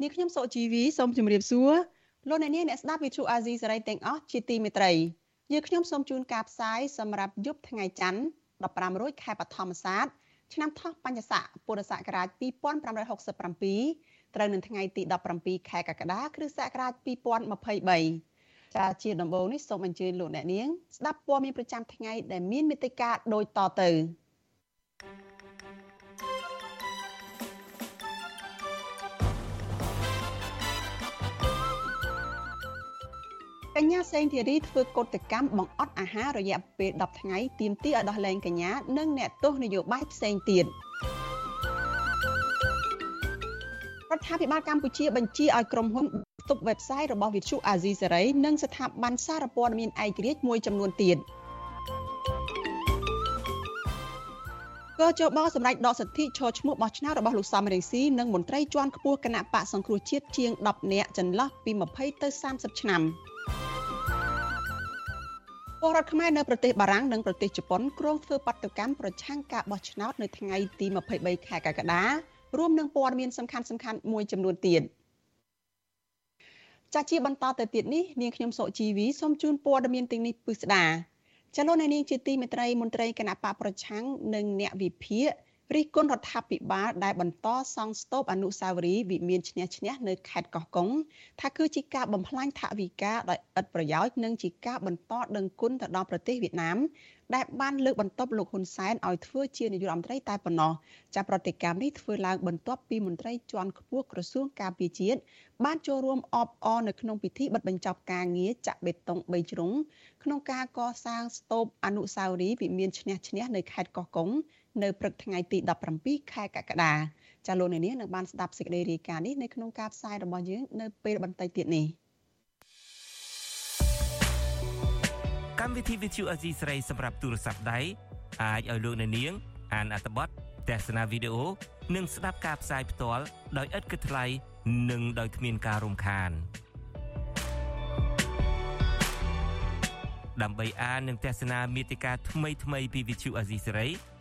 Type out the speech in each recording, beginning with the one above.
នាងខ្ញុំសុជីវីសូមជម្រាបសួរលោកអ្នកនាងអ្នកស្ដាប់ Vuthu Azizi Serai ទាំងអស់ជាទីមេត្រីយើងខ្ញុំសូមជូនការផ្សាយសម្រាប់យប់ថ្ងៃច័ន្ទ15រោចខែបឋមសាទឆ្នាំថោះបัญចស័កពុរសករាជ2567ត្រូវនៅថ្ងៃទី17ខែកក្កដាគ្រិស្តសករាជ2023ចាជាដំបូងនេះសូមអញ្ជើញលោកអ្នកនាងស្ដាប់ព័ត៌មានប្រចាំថ្ងៃដែលមានមេត្តាដូចតទៅ កញ្ញាសេងធីរីធ្វើកុតកម្មបង្អត់អាហាររយៈពេល10ថ្ងៃទាមទារឲ្យដោះលែងកញ្ញានិងអ្នកទោសនយោបាយផ្សេងទៀតរដ្ឋាភិបាលកម្ពុជាបញ្ជាឲ្យក្រុមហ៊ុនទប់ website របស់ Vithu Azizi Serai និងស្ថាប័នសារព័ត៌មានឯករាជ្យមួយចំនួនទៀតកោជបសម្រាប់ដកសិទ្ធិឈរឈ្មោះបោះឆ្នោតរបស់លោកសំរងស៊ីនិងមន្ត្រីជាន់ខ្ពស់គណៈបកសង្គ្រោះជាតិជាង10នាក់ចន្លោះពី20ទៅ30ឆ្នាំ។ ពលរដ្ឋខ្មែរនៅប្រទេសបារាំងនិងប្រទេសជប៉ុនគ្រោងធ្វើបាតកម្មប្រឆាំងការបោះឆ្នោតនៅថ្ងៃទី23ខែកក្កដារួមនឹងព័ត៌មានសំខាន់សំខាន់មួយចំនួនទៀតចាជាបន្តទៅទៀតនេះនាងខ្ញុំសុជីវីសូមជូនព័ត៌មានទាំងនេះពិស្ដាចលនានាងជាទីមេត្រីមន្ត្រីគណៈបកប្រឆាំងនិងអ្នកវិភាគ រិះគន់រដ្ឋាភិបាលដែលបន្តសង់ស្ទូបអនុស្សាវរីយ៍វិមានឈ្នះឈ្នះនៅខេត្តកោះកុងថាគឺជាការបំផ្លាញថវិកាដោយឥតប្រយោជន៍និងជាការបន្តដឹងគុណទៅដល់ប្រទេសវៀតណាមដែលបានលើកបន្ទប់លោកហ៊ុនសែនឲ្យធ្វើជានាយករដ្ឋមន្ត្រីតែប៉ុណ្ណោះចាប្រតិកម្មនេះធ្វើឡើងបន្ទាប់ពីមន្ត្រីជាន់ខ្ពស់ក្រសួងការពារជាតិបានចូលរួមអបអរនៅក្នុងពិធីបិទបញ្ចប់ការងារចាក់បេតុង3ជ្រុងក្នុងការកសាងស្ទូបអនុស្សាវរីយ៍វិមានឈ្នះឈ្នះនៅខេត្តកោះកុង នៅព្រឹកថ្ងៃទី17ខែកក្កដាចាលោកនាងនឹងបានស្ដាប់សេចក្តីរាយការណ៍នេះនៅក្នុងការផ្សាយរបស់យើងនៅពេលបន្តិចទៀតនេះកម្មវិធី Vithu Azizi ស្រីសម្រាប់ទូរស័ព្ទដៃអាចឲ្យលោកនាង អានអត្ថបទទស្សនាវីដេអូនិងស្ដាប់ការផ្សាយផ្ទាល់ដោយឥតគិតថ្លៃនិងដោយគ្មានការរំខានដើម្បីអាននិងទស្សនាមេតិការថ្មីៗពី Vithu Azizi ស្រី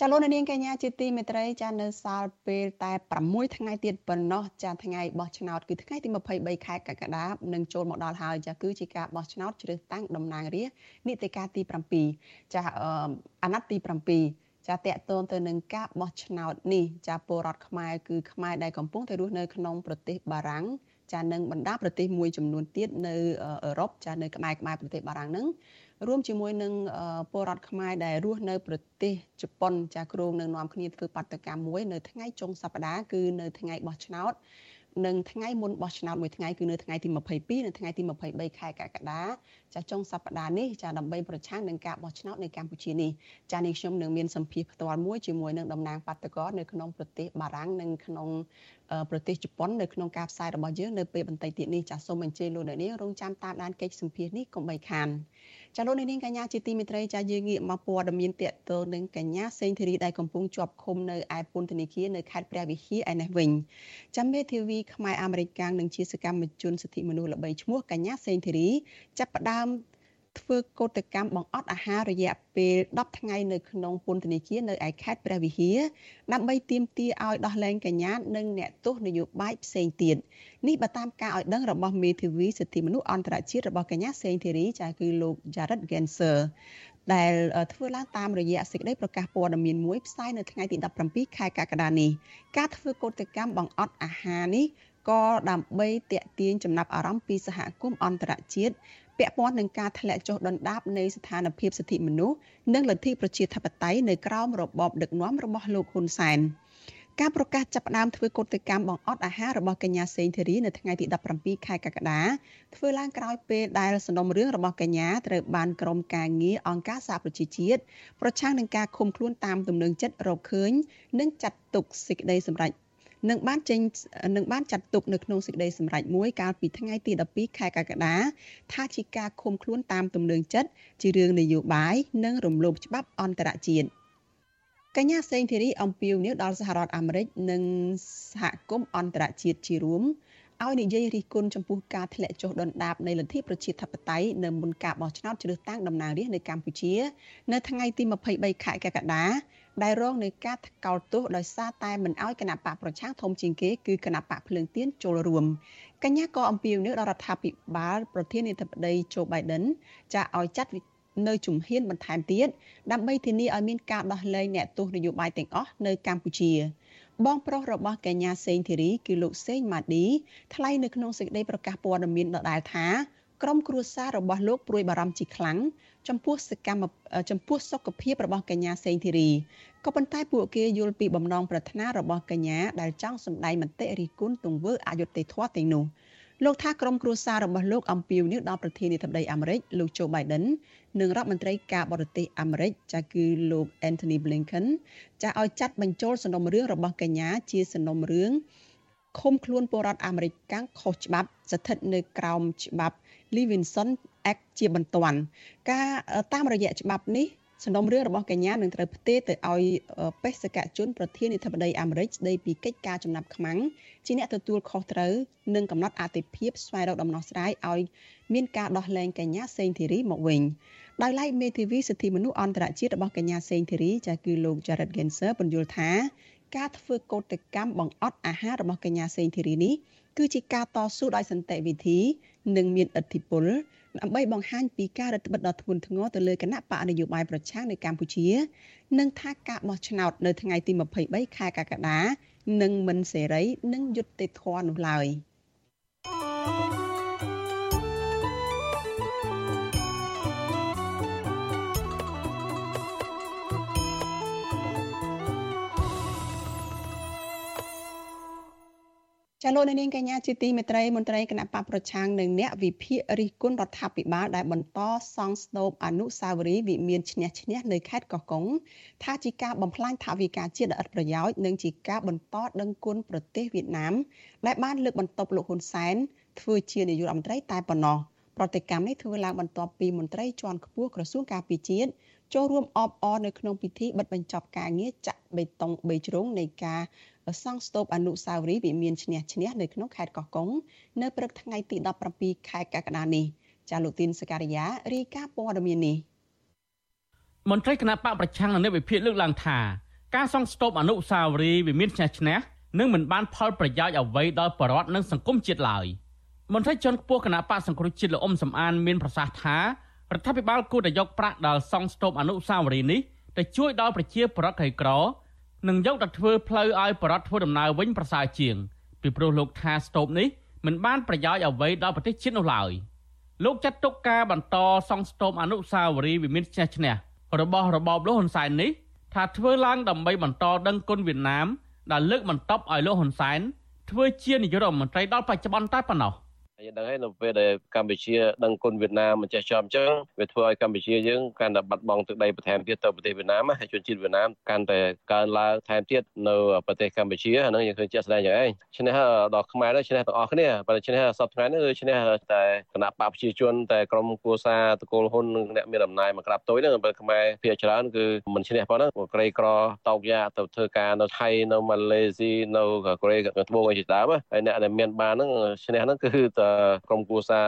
ចាលោកនាងកញ្ញាជាទីមេត្រីចានៅសាលពេលតែ6ថ្ងៃទៀតប៉ុណ្ណោះចាថ្ងៃបោះឆ្នោតគឺថ្ងៃទី23ខែកក្កដានឹងចូលមកដល់ហើយចាគឺជាការបោះឆ្នោតជ្រើសតាំងតំណាងរាស្ត្រនីតិកាលទី7ចាអាណត្តិទី7ចាតកតងទៅនឹងការបោះឆ្នោតនេះចាពលរដ្ឋខ្មែរគឺខ្មែរដែលកំពុងតែរស់នៅក្នុងប្រទេសបារាំង ចានឹងបណ្ដាប្រទេសមួយចំនួនទៀតនៅអឺរ៉ុបចានៅក្បែរក្បែរប្រទេសបារាំងហ្នឹងរួមជាមួយនឹងពលរដ្ឋខ្មែរដែលរស់នៅប្រទេសជប៉ុនចាគ្រងនឹងនាំគ្នាធ្វើបាតកម្មមួយនៅថ្ងៃចុងសប្តាហ៍គឺនៅថ្ងៃបោះឆ្នោត និងថ្ងៃមុនបោះឆ្នោតមួយថ្ងៃគឺនៅថ្ងៃទី22និងថ្ងៃទី23ខែកក្កដាចាចុងសប្តាហ៍នេះចាដើម្បីប្រឆាំងនឹងការបោះឆ្នោតនៅកម្ពុជានេះចានេះខ្ញុំនឹងមានសម្ភារផ្ទាល់មួយជាមួយនឹងតំណាងបាតកោនៅក្នុងប្រទេសបារាំងនិងក្នុងប្រទេសជប៉ុននៅក្នុងការផ្សាយរបស់យើងនៅពេលបន្តិចទៀតនេះចាសូមអញ្ជើញលោកអ្នកនាងរងចាំតាមដានកិច្ចសម្ភារនេះកុំបីខានចាលោកនាងកញ្ញាជាទីមេត្រីចាយើងងាកមកព័ត៌មានតកតនឹងកញ្ញាសេងធីរីដែលកំពុងជាប់ឃុំនៅឯពន្ធនាគារនៅខេត្តព្រះវិហារឯនេះវិញចាំមេធាវីខ្មែរអាមេរិកកាំងនិងជាសកម្មជនសិទ្ធិមនុស្សល្បីឈ្មោះកញ្ញាសេងធីរីចាប់ផ្ដើម ធ្វើកោតកម្មបង្អត់អាហាររយៈពេល10ថ្ងៃនៅក្នុងពន្ធនាគារនៅឯខេត្តព្រះវិហារដើម្បីទាមទារឲ្យដោះលែងកញ្ញានិងអ្នកទោសនយោបាយផ្សេងទៀតនេះបើតាមការឲ្យដឹងរបស់មេធាវីសិទ្ធិមនុស្សអន្តរជាតិរបស់កញ្ញាសេងធីរីចាគឺលោក Jared Genser ដែលធ្វើឡើងតាមរយៈសេចក្តីប្រកាសព័ត៌មានមួយផ្សាយនៅថ្ងៃទី17ខែកក្កដានេះការធ្វើកោតកម្មបង្អត់អាហារនេះក៏ដើម្បីតាក់ទាញចំណាប់អារម្មណ៍ពីសហគមន៍អន្តរជាតិ ពាក់ព័ន្ធនឹងការធ្លាក់ចុះដុនដាបនៃស្ថានភាពសិទ្ធិមនុស្សនិងលទ្ធិប្រជាធិបតេយ្យនៅក្រោមរបបដឹកនាំរបស់លោកហ៊ុនសែនការប្រកាសចាប់ផ្ដើមធ្វើកុតកម្មបង្អត់អាហាររបស់កញ្ញាសេងធីរីនៅថ្ងៃទី17ខែកក្កដាធ្វើឡើងក្រោយពេលដែលសំណុំរឿងរបស់កញ្ញាត្រូវបានក្រុមការងារអង្គការសហប្រជាជាតិប្រឆាំងនឹងការឃុំខ្លួនតាមទំនឹងចិត្តរកឃើញ និងចាត់ទុកសេចក្តីសម្រេច នឹងបានចេញនឹងបានចាត់ទុកនៅក្នុងសេចក្តីសម្រេចមួយកាលពីថ្ងៃទី12ខែកក្កដាថាជាការឃុំខ្លួនតាមទំនឹងចិត្តជារឿងនយោបាយនិងរំលោភច្បាប់អន្តរជាតិកញ្ញាសេងធីរីអំពាវនាវដល់សហរដ្ឋអាមេរិកនិងសហគមន៍អន្តរជាតិជារួមឲ្យនិយាយរិះគន់ចំពោះការធ្លាក់ចុះដុនដាបនៃលទ្ធិប្រជាធិបតេយ្យនៅមុនការបោះឆ្នោតជ្រើសតាំងតំណាងរាស្ត្រនៅកម្ពុជា នៅថ្ងៃទី23ខែកក្កដា ដែលរងនឹងការថ្កោលទោសដោយសារតែមិនអោយគណៈបកប្រឆាំងធំជាងគេគឺគណៈបកភ្លើងទៀនចូលរួមកញ្ញាក៏អំពាវនាវដល់រដ្ឋាភិបាល ប្រធានាធិបតីโจ Biden ចាឲ្យចាត់នៅជំហានបន្ថែមទៀតដើម្បីធានាឲ្យមានការដោះលែងអ្នកទោសនយោបាយទាំងអស់នៅកម្ពុជា បងប្រុសរបស់កញ្ញាសេងធីរីគឺលោកសេងម៉ាឌីថ្លែងនៅក្នុងសេចក្តីប្រកាសព័ត៌មានដដែលថា ក្រុមគ្រួសាររបស់លោកព្រួយបារម្ភជាខ្លាំងចំពោះសកម្មចំពោះសុខភាពរបស់កញ្ញាសេងធីរីក៏ប៉ុន្តែពួកគេយល់ពីបំណងប្រាថ្នារបស់កញ្ញាដែលចង់សម្ដែងមតិរិះគន់ទង្វើអយុត្តិធម៌ទាំងនោះលោកថាក្រុមគ្រួសាររបស់លោកអំពាវនាវដល់ប្រធានាធិបតីអាមេរិកលោកโจ Biden និងរដ្ឋមន្ត្រីការបរទេសអាមេរិកចាគឺលោក Anthony Blinken ចាឲ្យចាត់បញ្ចូលសំណុំរឿងរបស់កញ្ញាជាសំណុំរឿងឃុំខ្លួនពលរដ្ឋអាមេរិកកាំងខុសច្បាប់ស្ថិតនៅក្រោមច្បាប់ Levinson Act ជាបន្ទាន់ការតាមរយៈច្បាប់នេះសំណុំរឿងរបស់កញ្ញានឹងត្រូវផ្ទេរទៅឲ្យបេសកជនប្រធានាធិបតីអាមេរិកស្ដីពីកិច្ចការចំណាប់ខ្មាំងជាអ្នកទទួលខុសត្រូវនិងកំណត់អតិភិបស្វែងរកដំណោះស្រាយឲ្យមានការដោះលែងកញ្ញាសេងធីរីមកវិញដោយឡែកមេធាវីសិទ្ធិមនុស្សអន្តរជាតិរបស់កញ្ញាសេងធីរីចាគឺលោក Jared Genser បញ្យល់ថាការធ្វើកោតកម្មបង្អត់អាហាររបស់កញ្ញាសេងធីរីនេះគឺជាការតស៊ូដោយសន្តិវិធី និងមានឥទ្ធិពលដើម្បីបង្ហាញពីការរដ្ឋបិទដ៏ធ្ងន់ធ្ងរទៅលើគណៈបកនយោបាយប្រឆាំងនៅកម្ពុជា និងថាការបោះឆ្នោតនៅថ្ងៃទី23ខែកក្កដានឹងមិនសេរី និងយុត្តិធម៌នោះឡើយ។ ចាលោកនាងកញ្ញាជាទីមេត្រីមន្ត្រីគណៈបកប្រឆាំងនិងអ្នកវិភាគរិះគន់រដ្ឋាភិបាលដែលបន្តសង់ស្ទូបអនុស្សាវរីយ៍វិមានឈ្នះឈ្នះនៅខេត្តកោះកុងថាជាការបំផ្លាញថវិកាជាតិដ៏ឥតប្រយោជន៍និងជាការបន្តដឹងគុណប្រទេសវៀតណាមដែលបានលើកបន្ទប់លោកហ៊ុនសែនធ្វើជានាយករដ្ឋមន្ត្រីតែប៉ុណ្ណោះប្រតិកម្មនេះធ្វើឡើងបន្ទាប់ពីមន្ត្រីជាន់ខ្ពស់ក្រសួងការពារជាតិចូលរួមអបអរនៅក្នុងពិធីបិទបញ្ចប់ការងារចាក់បេតុង3ជ្រុងនៃការ សង់ស្ទូបអនុស្សាវរីយ៍វិមានឈ្នះឈ្នះនៅក្នុងខេត្តកោះកុងនៅព្រឹកថ្ងៃទី17ខែកក្កដានេះចាលោកទីនសការីយ៉ារាយការណ៍ព័ត៌មាននេះមន្ត្រីគណៈបកប្រឆាំងនៅវិភាគលើកឡើងថាការសង់ស្ទូបអនុស្សាវរីយ៍វិមានឈ្នះឈ្នះនឹងមិនបានផលប្រយោជន៍អ្វីដល់ប្រជាពលរដ្ឋនិងសង្គមជាតិឡើយមន្ត្រីជាន់ខ្ពស់គណៈបកសង្គ្រោះជាតិលោកអ៊ុំសំអានមានប្រសាសន៍ថារដ្ឋាភិបាលគួរតែយកប្រាក់ដល់សង់ស្ទូបអនុស្សាវរីយ៍នេះទៅជួយដល់ប្រជាពលរដ្ឋក្រីក្រ និងយកទៅធ្វើផ្លូវឲ្យបរដ្ឋធ្វើដំណើរវិញប្រសើរជាងពីព្រោះលោកថាស្ទូបនេះមិនបានប្រយោជន៍អ្វីដល់ប្រទេសជាតិនោះឡើយលោកចាត់ទុកការបន្តសង់ស្ទូបអនុស្សាវរីយ៍វិមានឈ្នះឈ្នះរបស់របបលោកហ៊ុនសែននេះថាធ្វើឡើងដើម្បីបន្តដឹងគុណវៀតណាមដែលលើកបន្ទប់ឲ្យលោកហ៊ុនសែនធ្វើជានាយករដ្ឋមន្ត្រីដល់បច្ចុប្បន្នតែប៉ុណ្ណោះ។ យើងដឹងហើយនៅពេលដែលកម្ពុជាដឹងគុណវៀតណាមមិនចេះចំអញ្ចឹងវាធ្វើឲ្យកម្ពុជាយើងកាន់តែបាត់បង់ទឹកដីបន្ថែមទៀតទៅប្រទេសវៀតណាមហើយជនជាតិវៀតណាមកាន់តែកើនឡើងថែមទៀតនៅប្រទេសកម្ពុជាអាហ្នឹងយើងឃើញជាក់ស្ដែងយ៉ាងឯងឈ្នះដល់ខ្មែរទៅឈ្នះទាំងអស់គ្នាបើឈ្នះសពថ្ងៃនេះគឺឈ្នះតែគណៈបកប្រជាជនតែក្រុមគូសាតកូលហ៊ុនអ្នកមានអំណាចមកក្រាបទុយហ្នឹងបើខ្មែរភាគច្រើនគឺមិនឈ្នះប៉ុណ្ណឹងក្រីក្រតោកយ៉ាទៅធ្វើការនៅថៃនៅម៉ាឡេស៊ីនៅកូរ៉េត្បូងអីជាដើមហើយអ្នកដែលមានបានហ្នឹងឈ្នះហ្នឹងគឺតែក្រុមគូសា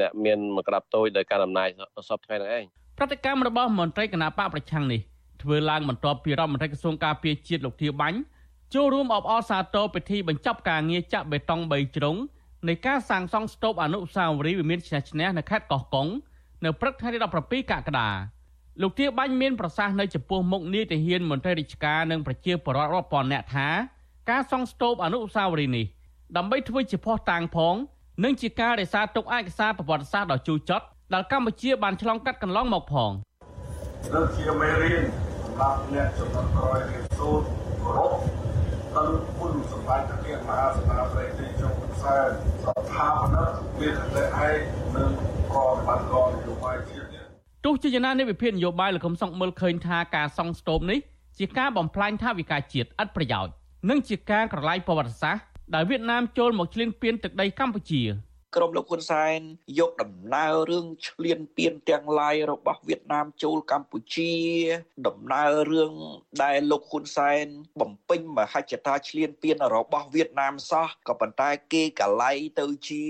អ្នកមានមកក្តាប់តូចដោយការអំណាចសពថ្ងៃហ្នឹងឯងប្រតិកម្មរបស់មន្ត្រីគណៈបកប្រឆាំងនេះធ្វើឡើងបន្ទាប់ពីរដ្ឋមន្ត្រីក្រសួងការពារជាតិលោកធាបាញ់ចូលរួមអបអរសាទរពិធីបញ្ចប់ការងារចាក់បេតុង3ជ្រុងនៃការសាងសង់ស្ទូបអនុស្សាវរីយ៍វិមានឈ្នះឈ្នះនៅខេត្តកោះកុងនៅព្រឹកថ្ងៃទី17កក្កដាលោកទាបាញ់មានប្រសាសន៍នៅចំពោះមុខនាយទាហានមន្ត្រីរាជការនិងប្រជាពលរដ្ឋរាប់ពាន់នាក់ថាការសង់ស្ទូបអនុស្សាវរីយ៍នេះដើម្បីធ្វើជាភស្តុតាងផង និងជាការរក្សាទុកឯកសារប្រវត្តិសាស្ត្រដ៏ជូរចត់ដែលកម្ពុជាបានឆ្លងកាត់កន្លងមកផងនឹងជាមេរៀនសម្រាប់អ្នកចំណុចក្រោយរៀនសូត្រគោរពដល់គុណសម្បត្តិព្រះមហាសេនាបតីទីចុងខ្សែស្ថាបនិកមានតែឯកនិងប្រតិបត្តិការនយោបាយជាតិទោះជាយ៉ាងណានៃវិភាគនយោបាយលោកកុំសុកមើលឃើញថាការសង់ស្ទូបនេះជាការបំផ្លាញថាវិការជាតិឥតប្រយោជន៍និងជាការក្រឡាយប្រវត្តិសាស្ត្រ ដែលវៀតណាមចូលមកឈ្លានពានទឹកដីកម្ពុជា ក្រុមលោកហ៊ុនសែនយកដំណើររឿងឈ្លានពានទាំងឡាយរបស់វៀតណាមចូលកម្ពុជា ដំណើររឿងដែលលោកហ៊ុនសែន បំពេញមហិច្ឆតាឈ្លានពានរបស់វៀតណាមសោះក៏ប៉ុន្តែគេកលៃទៅជា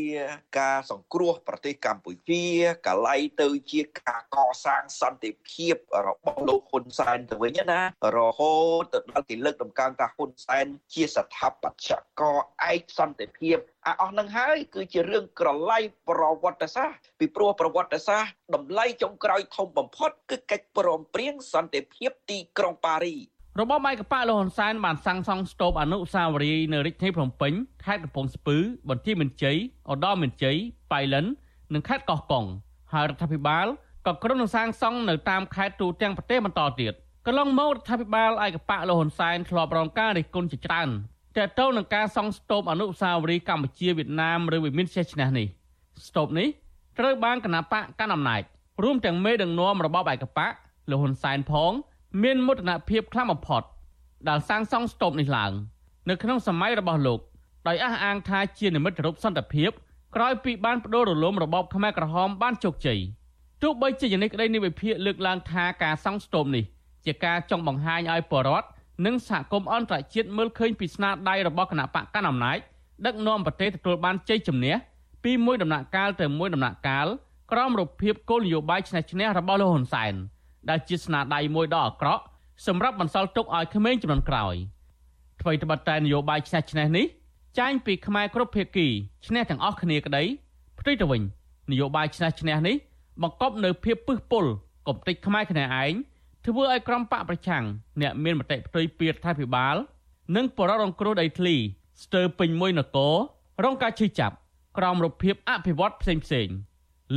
ការសង្គ្រោះប្រទេសកម្ពុជាកលៃទៅជាការកសាងសន្តិភាពរបស់លោកហ៊ុនសែនទៅវិញណារហូតទៅដល់គេលើកដំកើងថាហ៊ុនសែនជាស្ថាបត្យករឯកសន្តិភាព អាអស់នឹងហើយគឺជារឿងក្រឡៃប្រវត្តិសាស្ត្រពីព្រោះប្រវត្តិសាស្ត្រតម្លៃចុងក្រោយធំបំផុតគឺកិច្ចព្រមព្រៀងសន្តិភាពទីក្រុងប៉ារីរបបឯកបកលហ៊ុនសែនបានសាងសង់ស្ទូបអនុស្សាវរីយ៍នៅរាជធានីភ្នំពេញខេត្តកំពង់ស្ពឺបន្ទាយមានជ័យឧត្តរមានជ័យប៉ៃលិននិងខេត្តកោះកុងហើយរដ្ឋាភិបាលក៏ក្រុងនឹងសាងសង់នៅតាមខេត្តទូទាំងប្រទេសបន្តទៀតកន្លងមករដ្ឋាភិបាលឯកបកលហ៊ុនសែនធ្លាប់រងការរិះគន់ជាច្រើន តើតើនឹងការសង់ស្ទូបអនុស្សាវរីយ៍កម្ពុជាវៀតណាមឬវិមានចេះឈ្នះនេះស្ទូបនេះត្រូវបានគណៈបកកាន់អំណាចរួមទាំងមេដឹកនាំរបបឯកបកលោកហ៊ុនសែនផង មានមោទនភាពខ្លាំងបំផុតដែលសាងសង់ស្ទូបនេះឡើង នៅក្នុងសម័យរបស់លោកដោយអះអាងថាជានិមិត្តរូបសន្តិភាពក្រោយពីបានបដូររលំរបបខ្មែរក្រហមបានជោគជ័យទោះបីជាយ៉ាងនេះក្តីនៃវិភាគលើកឡើងថាការសង់ស្ទូបនេះជាការចង់បង្ហាញឲ្យប្រជាពលរដ្ឋ និងសហគមន៍អន្តរជាតិមើលឃើញពីស្នាដៃរបស់គណៈបកកណ្ដាលអំណាចដឹកនាំប្រទេសទទួលបានជ័យជំនះពីមួយដំណាក់កាលទៅមួយដំណាក់កាលក្រោមរូបភាពគោលនយោបាយឆ្នះឈ្នះរបស់លោកហ៊ុនសែនដែលជាស្នាដៃមួយដ៏អាក្រក់សម្រាប់បន្សល់ទុកឲ្យក្មេងចំនួនក្រោយអ្វីត្បិតតែនយោបាយឆ្នះឈ្នះនេះចាញ់ពីខ្មែរគ្រប់ភាគីឈ្នះទាំងអស់គ្នាក្តីផ្ទុយទៅវិញនយោបាយឆ្នះឈ្នះនេះបង្កប់នៅភាពពឹសពុលកំតិចខ្មែរគ្នាឯង ធ្វើឲ្យក្រុមបកប្រឆាំងអ្នកមានមតិផ្ទុយពីរដ្ឋាភិបាល និងបរិរងគ្រោះដីធ្លីស្ទើរពេញមួយនគររងការឈឺចាប់ក្រោមរូបភាពអភិវឌ្ឍផ្សេងផ្សេង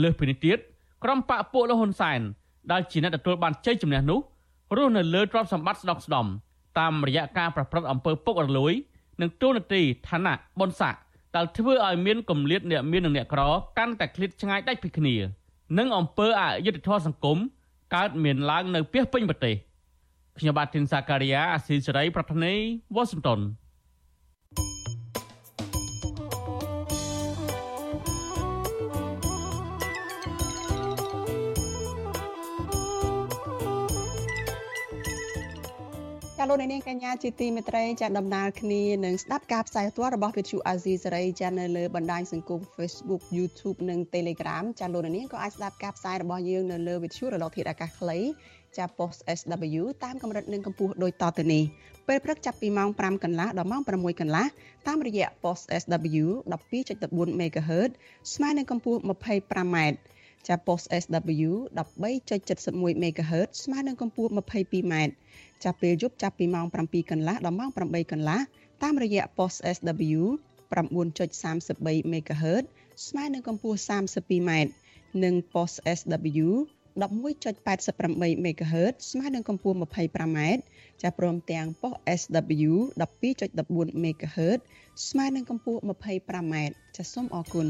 លើសពីនេះទៀតក្រុមបកពួកលហ៊ុនសែនដែលជាអ្នកទទួលបានជ័យជំនះនោះរស់នៅលើទ្រព្យសម្បត្តិស្ដុកស្ដំតាមរយៈការប្រព្រឹត្តអំពើពុករលួយ និងទូនាទីឋានៈបុណ្យស័ក្តិដែលធ្វើឲ្យមានគម្លាតអ្នកមាននិងអ្នកក្រកាន់តែឃ្លាតឆ្ងាយដាច់ពីគ្នា និងអំពើអយុត្តិធម៌សង្គម កើតមានឡើងនៅពាសពេញប្រទេសខ្ញុំបាទធីនសាការីយ៉ាអាស៊ីសេរីប្រធានីវ៉ាស៊ីនតោនា លោកនាងកញ្ញាជាទីមេត្រីចាដំណើរគ្នានឹងស្ដាប់ការផ្សាយផ្ទាល់របស់ Vithu Azizi សេរីចានៅលើបណ្ដាញសង្គម Facebook YouTube និង Telegram ចាលោកនាងក៏អាចស្ដាប់ការផ្សាយរបស់យើងនៅលើ Vithu រលកធាតុអាកាសខ្លីចា post SW តាមកម្រិតនិងកម្ពស់ដូចតទៅនេះពេលព្រឹកចាប់ពីម៉ោង5កន្លះដល់ម៉ោង6កន្លះតាមរយៈ post SW 12.14 MHz ស្មើនឹងកម្ពស់ 25m ចា post SW 13.71 MHz ស្មើនឹងកម្ពស់ 22m ចាប់ពេលយប់ចាប់ពីម៉ោង7កន្លះដល់ម៉ោង8កន្លះតាមរយៈ post SW 9.33 MHz ស្មើនឹងកម្ពស់ 32m និង post SW 11.88 MHz ស្មើនឹងកម្ពស់ 25m ចាព្រមទាំងប៉ុស SW 12.14 MHz ស្មើនឹងកម្ពស់ 25m ចាសូមអរគុណ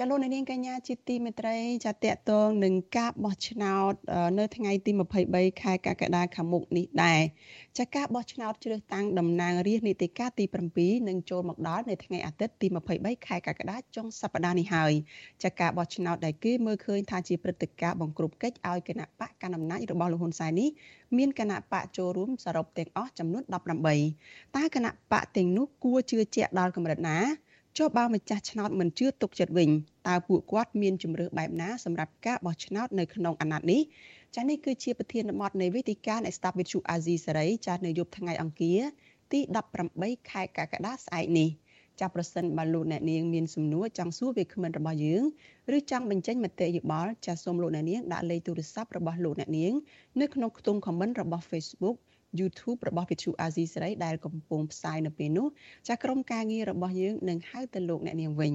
ចាលោកនាងកញ្ញាជាទីមេត្រីចាតកតងនឹងការបោះឆ្នោត នៅថ្ងៃទី23ខែកក្កដាខាងមុខនេះដែរចាការបោះឆ្នោតជ្រើសតាំងតំណាងរាស្ត្រនីតិកាលទី7នឹងចូលមកដល់នៅថ្ងៃអាទិត្យទី23ខែកក្កដាចុងសប្តាហ៍នេះហើយចាការបោះឆ្នោតដែលគេមើលឃើញថាជាព្រឹត្តិការណ៍បង្ក្រប់កិច្ចឲ្យគណៈបកកណ្ដាលអំណាចរបស់លោកហ៊ុនសែននេះមានគណៈបកចូលរួមសរុបទាំងអស់ចំនួន18តើគណៈបកទាំងនោះគួរជឿជាក់ដល់កម្រិតណា ចុះបើម្ចាស់ឆ្នោតមិនជឿទុកចិត្តវិញតើពួកគាត់មានជំរឿបែបណាសម្រាប់ការបោះឆ្នោតនៅក្នុងអាណត្តិនេះចានេះគឺជាប្រធានបទនៃវេទិកានៃស្តាប់វិទ្យុអាស៊ីសេរីចានៅយប់ថ្ងៃអង្គារទី18ខែកក្កដាស្អែកនេះចាប់ប្រសិនបើលោកអ្នកនាងមានសំណួរចង់សួរវាគ្មិនរបស់យើងឬចង់បញ្ចេញមតិយោបល់ចាសសូមលោកអ្នកនាងដាក់លេខទូរស័ព្ទរបស់លោកអ្នកនាងនៅក្នុងខ្ទង់ comment របស់ Facebook YouTube របស់ Vithu Azizi សេរីដែលកំពុងផ្សាយនៅពេលនោះចាស់ក្រុមការងាររបស់យើងនឹងហៅទៅលោកអ្នកនាងវិញ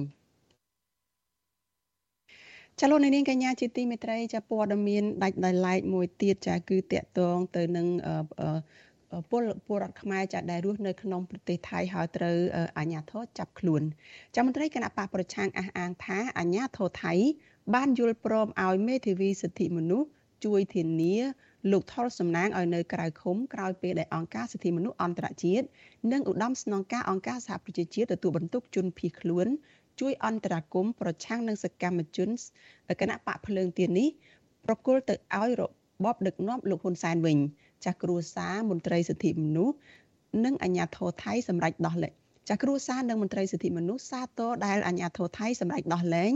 ចលនានាងកញ្ញាជាទីមេត្រីចាព័ត៌មានដាច់ដោយឡែកមួយទៀតចាគឺតកតងទៅនឹងពលពលរដ្ឋខ្មែរចាដែលរស់នៅក្នុងប្រទេសថៃហើយត្រូវអាជ្ញាធរចាប់ខ្លួនចាំមន្ត្រីគណៈបកប្រឆាំងអះអាងថាអាជ្ញាធរថៃ បានយល់ព្រមឲ្យមេធាវីសិទ្ធិមនុស្សជួយធានា លោកថុលសំណាងឲ្យនៅក្រៅឃុំក្រោយពេលដែលអង្គការសិទ្ធិមនុស្សអន្តរជាតិនិងឧត្តមស្នងការអង្គការសហប្រជាជាតិទទួលបន្ទុកជនភៀសខ្លួនជួយអន្តរាគមប្រឆាំងនឹងសកម្មជនគណៈបកភ្លើងទៀននេះប្រគល់ទៅឲ្យរបបដឹកនាំលោកហ៊ុនសែនវិញ ចាស់គ្រួសារមន្ត្រីសិទ្ធិមនុស្សនិងអាជ្ញាធរថៃសម្រេចដោះលែង ចាស់គ្រួសារនិងមន្ត្រីសិទ្ធិមនុស្សសាទរដែលអាជ្ញាធរថៃសម្រេចដោះលែង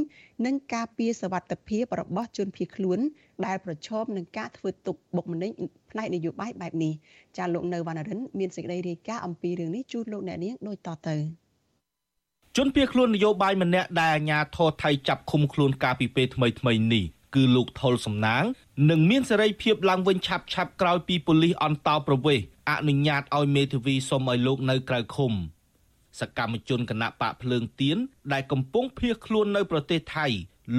និងការពារសវត្ថិភាពរបស់ជនភៀសខ្លួនដែលប្រឈមនឹងការធ្វើទុកបុកម្នេញផ្នែកនយោបាយបែបនេះចាលោកនៅវណ្ណរិនមានសេចក្តីរាយការណ៍អំពីរឿងនេះជូនលោកអ្នកនាងដូចតទៅជនភៀសខ្លួននយោបាយម្នាក់ដែលអាជ្ញាធរថៃចាប់ឃុំខ្លួនកាលពីពេលថ្មីថ្មីនេះគឺលោកថុលសំណាងនឹងមានសេរីភាពឡើងវិញឆាប់ឆាប់ក្រោយពីប៉ូលីសអន្តោប្រវេសន៍អនុញ្ញាតឲ្យមេធាវីសុំឲ្យលោកនៅក្រៅឃុំ សកម្មជនគណៈបកភ្លើងទៀនដែលកំពុងភៀសខ្លួននៅប្រទេសថៃ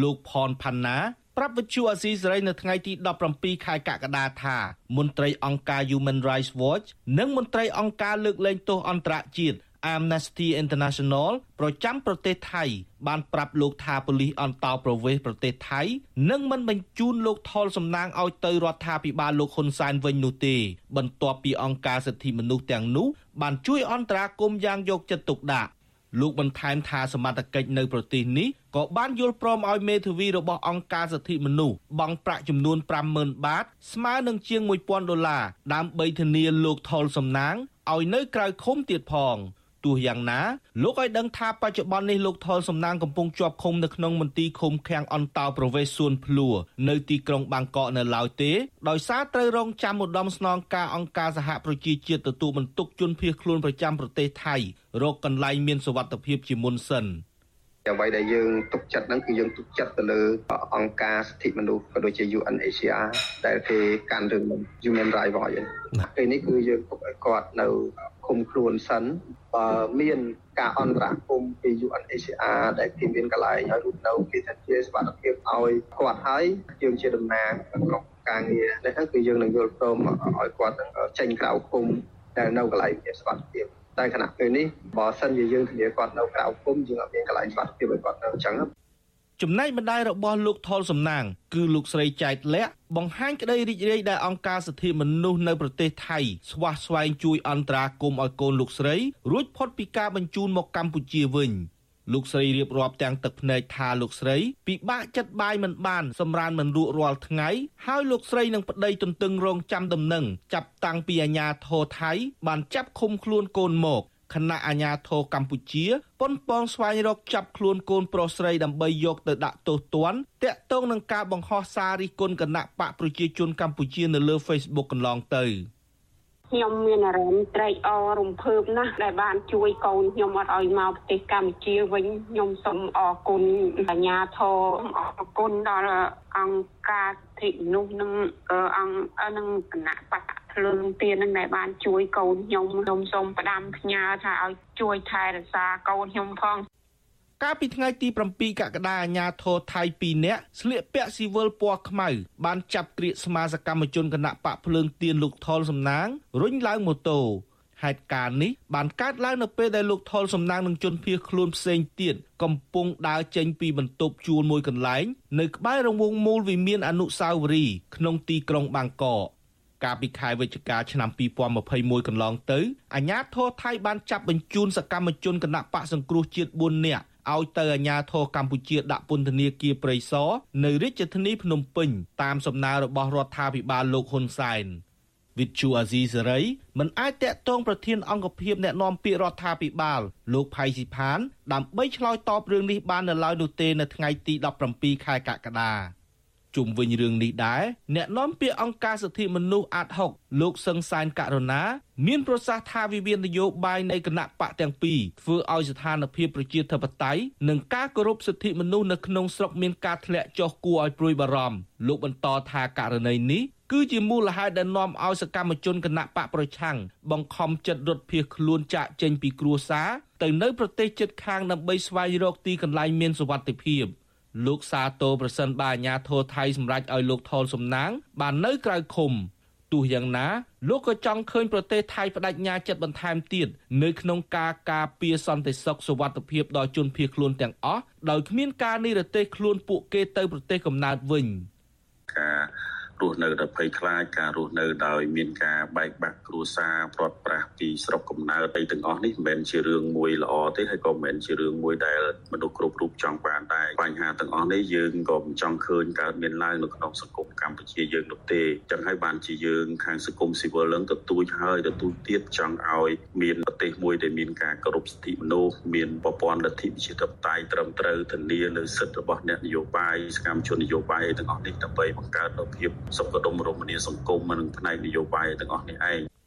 លោកផនផាន់ណាប្រាប់វិទ្យុអាស៊ីសេរីនៅថ្ងៃទី17ខែកក្កដាថាមន្ត្រីអង្គការ Human Rights Watch និងមន្ត្រីអង្គការលើកលែងទោសអន្តរជាតិ Amnesty International ប្រចាំប្រទេសថៃ បានប្រាប់លោកថាប៉ូលីសអន្តោប្រវេសន៍ប្រទេសថៃនឹងមិនបញ្ជូនលោកថុលសំណាងឲ្យទៅរដ្ឋាភិបាលលោកហ៊ុនសែនវិញនោះទេ បន្ទាប់ពីអង្គការសិទ្ធិមនុស្សទាំងនោះបានជួយអន្តរាគមន៍យ៉ាងយកចិត្តទុកដាក់លោកបន្ថែមថាសមត្ថកិច្ចនៅប្រទេសនេះក៏បានយល់ព្រមឲ្យមេធាវីរបស់អង្គការសិទ្ធិមនុស្សបង់ប្រាក់ចំនួន50,000បាត ស្មើនឹងជាង1000ដុល្លារដើម្បីធានាលោកថុលសំណាងឲ្យនៅក្រៅឃុំទៀតផង។ ទោះយ៉ាងណាលោកឲ្យដឹងថាបច្ចុប្បន្ននេះលោកថុលសំណាងកំពុងជាប់ឃុំនៅក្នុងមន្ទីរឃុំឃាំងអន្តោប្រវេសន៍សួនភ្លួនៅទីក្រុងបាងកកនៅឡើយទេដោយសារត្រូវរងចាំឧត្តមស្នងការអង្គការសហប្រជាជាតិទទួលបន្ទុកជនភៀសខ្លួនប្រចាំប្រទេសថៃរកកន្លែងមានសុវត្ថិភាពជាមុនសិន អ្វីដែលយើងទុកចិត្តហ្នឹងគឺយើងទុកចិត្តទៅលើអង្គការសិទ្ធិមនុស្សក៏ដូចជា UNHCR ដែលគេកាន់រឿង Human Rights Watch ពេលនេះគឺយើងទុកឲ្យគាត់នៅឃុំខ្លួនសិនបើមានការអន្តរាគមពី UNHCR ដែលគេមានកន្លែងឲ្យរស់នៅគេថាជាសុខភាពឲ្យគាត់ហើយយើងជាតំណាងក្រុមការងារនេះហ្នឹងគឺយើងនឹងយល់ព្រមឲ្យគាត់ចេញក្រៅឃុំដែលនៅកន្លែងមានសុខភាព តែខណៈពេលនេះបើសិនជាយើងធានាគាត់នៅក្រៅឃុំយើងអត់មានកន្លែងសុខភាពឲ្យគាត់នៅអញ្ចឹងចំណែកម្ដាយរបស់លោកថុលសំណាង គឺលោកស្រីចែកលាក់បង្ហាញក្តីរីករាយដែលអង្គការសិទ្ធិមនុស្សនៅប្រទេសថៃស្វាស្វែងជួយអន្តរាគមន៍ឲ្យកូនលោកស្រីរួចផុតពីការបញ្ជូនមកកម្ពុជាវិញ លោកស្រីរៀបរាប់ទាំងទឹកភ្នែកថាលោកស្រីពិបាកចិត្តបាយមិនបានសម្រានមិនរួចរាល់ថ្ងៃហើយលោកស្រីនឹងប្តីទន្ទឹងរង់ចាំដំណឹងចាប់តាំងពីអាញាធរថៃបានចាប់ឃុំខ្លួនកូនមកគណៈអាជ្ញាធរកម្ពុជាប៉ុនប៉ងស្វែងរកចាប់ខ្លួនកូនប្រុសស្រីដើម្បីយកទៅដាក់ទោសទណ្ឌតាក់ទងនឹងការបង្ហោះសាររិះគន់គណៈបកប្រជាជនកម្ពុជានៅលើ Facebook កន្លងទៅ ខ្ញុំមានអារម្មណ៍ត្រេកអររំភើបណាស់ដែលបានជួយកូនខ្ញុំអត់ឲ្យមកប្រទេសកម្ពុជាវិញខ្ញុំសូមអរគុណអាជ្ញាធរអរគុណដល់អង្គការសិទ្ធិមនុស្សនិងអង្គនឹងគណៈបកភ្លើងទៀននឹងដែលបានជួយកូនខ្ញុំខ្ញុំសូមផ្ដាំផ្ញើថាឲ្យជួយថែរក្សាកូនខ្ញុំផង កាលពីថ្ងៃទី7កក្កដាអាញាធរថៃ2នាក់ស្លៀកពាក់ស៊ីវិលពណ៌ខ្មៅបានចាប់ក្រៀកស្មាសកម្មជនគណៈបកភ្លើងទៀនលោកថុលសំណាងរុញឡើងម៉ូតូហេតុការណ៍នេះបានកើតឡើងនៅពេលដែលលោកថុលសំណាងនឹងជនភៀសខ្លួនផ្សេងទៀតកំពុងដើរចេញពីបន្ទប់ជួលមួយកន្លែងនៅក្បែររង្វង់មូលវិមានអនុស្សាវរីយ៍ក្នុងទីក្រុងបាងកកកាលពីខែវិច្ឆិកាឆ្នាំ2021កន្លងទៅអាជ្ញាធរថៃបានចាប់បញ្ជូនសកម្មជនគណៈបកសង្គ្រោះជាតិ4នាក់ ឲ្យទៅអាជ្ញាធរកម្ពុជាដាក់ពន្ធនាគារព្រៃសរនៅរាជធានីភ្នំពេញតាមសំណើរបស់រដ្ឋាភិបាលលោកហ៊ុនសែនវិទ្យុអាស៊ីសេរីមិនអាចតាក់ទងប្រធានអង្គភិបអ្នកណែនាំពាក្យរដ្ឋាភិបាលលោកផៃស៊ីផាន ដើម្បីឆ្លើយតបរឿងនេះបាននៅឡើយនោះទេនៅថ្ងៃទី17ខែកក្កដា ជុំវិញរឿងនេះដែរអ្នកនាំពាក្យអង្គការសិទ្ធិមនុស្សអាត់ហុកលោកសឹងសានករណា មានប្រសាសន៍ថាវិវាទនយោបាយនៃគណៈបកទាំងពីរធ្វើឲ្យស្ថានភាពប្រជាធិបតេយ្យនិងការគោរពសិទ្ធិមនុស្សនៅក្នុងស្រុកមានការធ្លាក់ចុះគួរឲ្យព្រួយបារម្ភលោកបន្តថាករណីនេះគឺជាមូលហេតុដែលនាំឲ្យសកម្មជនគណៈបកប្រឆាំងបង្ខំចិត្តរត់ភៀសខ្លួនចាកចេញពីគ្រួសារទៅនៅប្រទេសជិតខាងដើម្បីស្វែងរកទីកន្លែងមានសុវត្ថិភាព លោកសាទរប្រសិនបើអាញាធរថៃសម្រេចឲ្យលោកថុលសំណាង បាននៅក្រៅឃុំទោះយ៉ាងណាលោកក៏ចង់ឃើញប្រទេសថៃបដិញ្ញាចិត្តបន្ថែមទៀតនៅក្នុងការការពារសន្តិសុខសុវត្ថិភាពដល់ជនភៀសខ្លួនទាំងអស់ដោយគ្មានការនិរទេសខ្លួនពួកគេទៅប្រទេសកំណើតវិញការរស់នៅដោយភ័យខ្លាចការរស់នៅដោយមានការបែកបាក់គ្រួសារព្រាត់ប្រា សពីស្រុកកំណើតអីទាំងអស់នេះមិនមែនជារឿងមួយល្អទេហើយក៏មិនមែនជារឿងមួយដែលមនុស្សគ្រប់រូបចង់បានដែរបញ្ហាទាំងអស់នេះយើងក៏មិនចង់ឃើញកើតមានឡើងនៅក្នុងសង្គមកម្ពុជាយើងនោះទេចឹងហើយបានជាយើងខាងសង្គមស៊ីវិលនឹងទទូចហើយទទូចទៀតចង់ឲ្យមានប្រទេសមួយដែលមានការគោរពសិទ្ធិមនុស្សមានប្រព័ន្ធលទ្ធិប្រជាធិបតេយ្យត្រឹមត្រូវធានានៅសិទ្ធិរបស់អ្នកនយោបាយសកម្មជននយោបាយទាំងអស់នេះដើម្បីបង្កើតនូវភាពសុខដុមរមនាសង្គមនិងផ្នែកនយោបាយទាំងអស់នេះឯង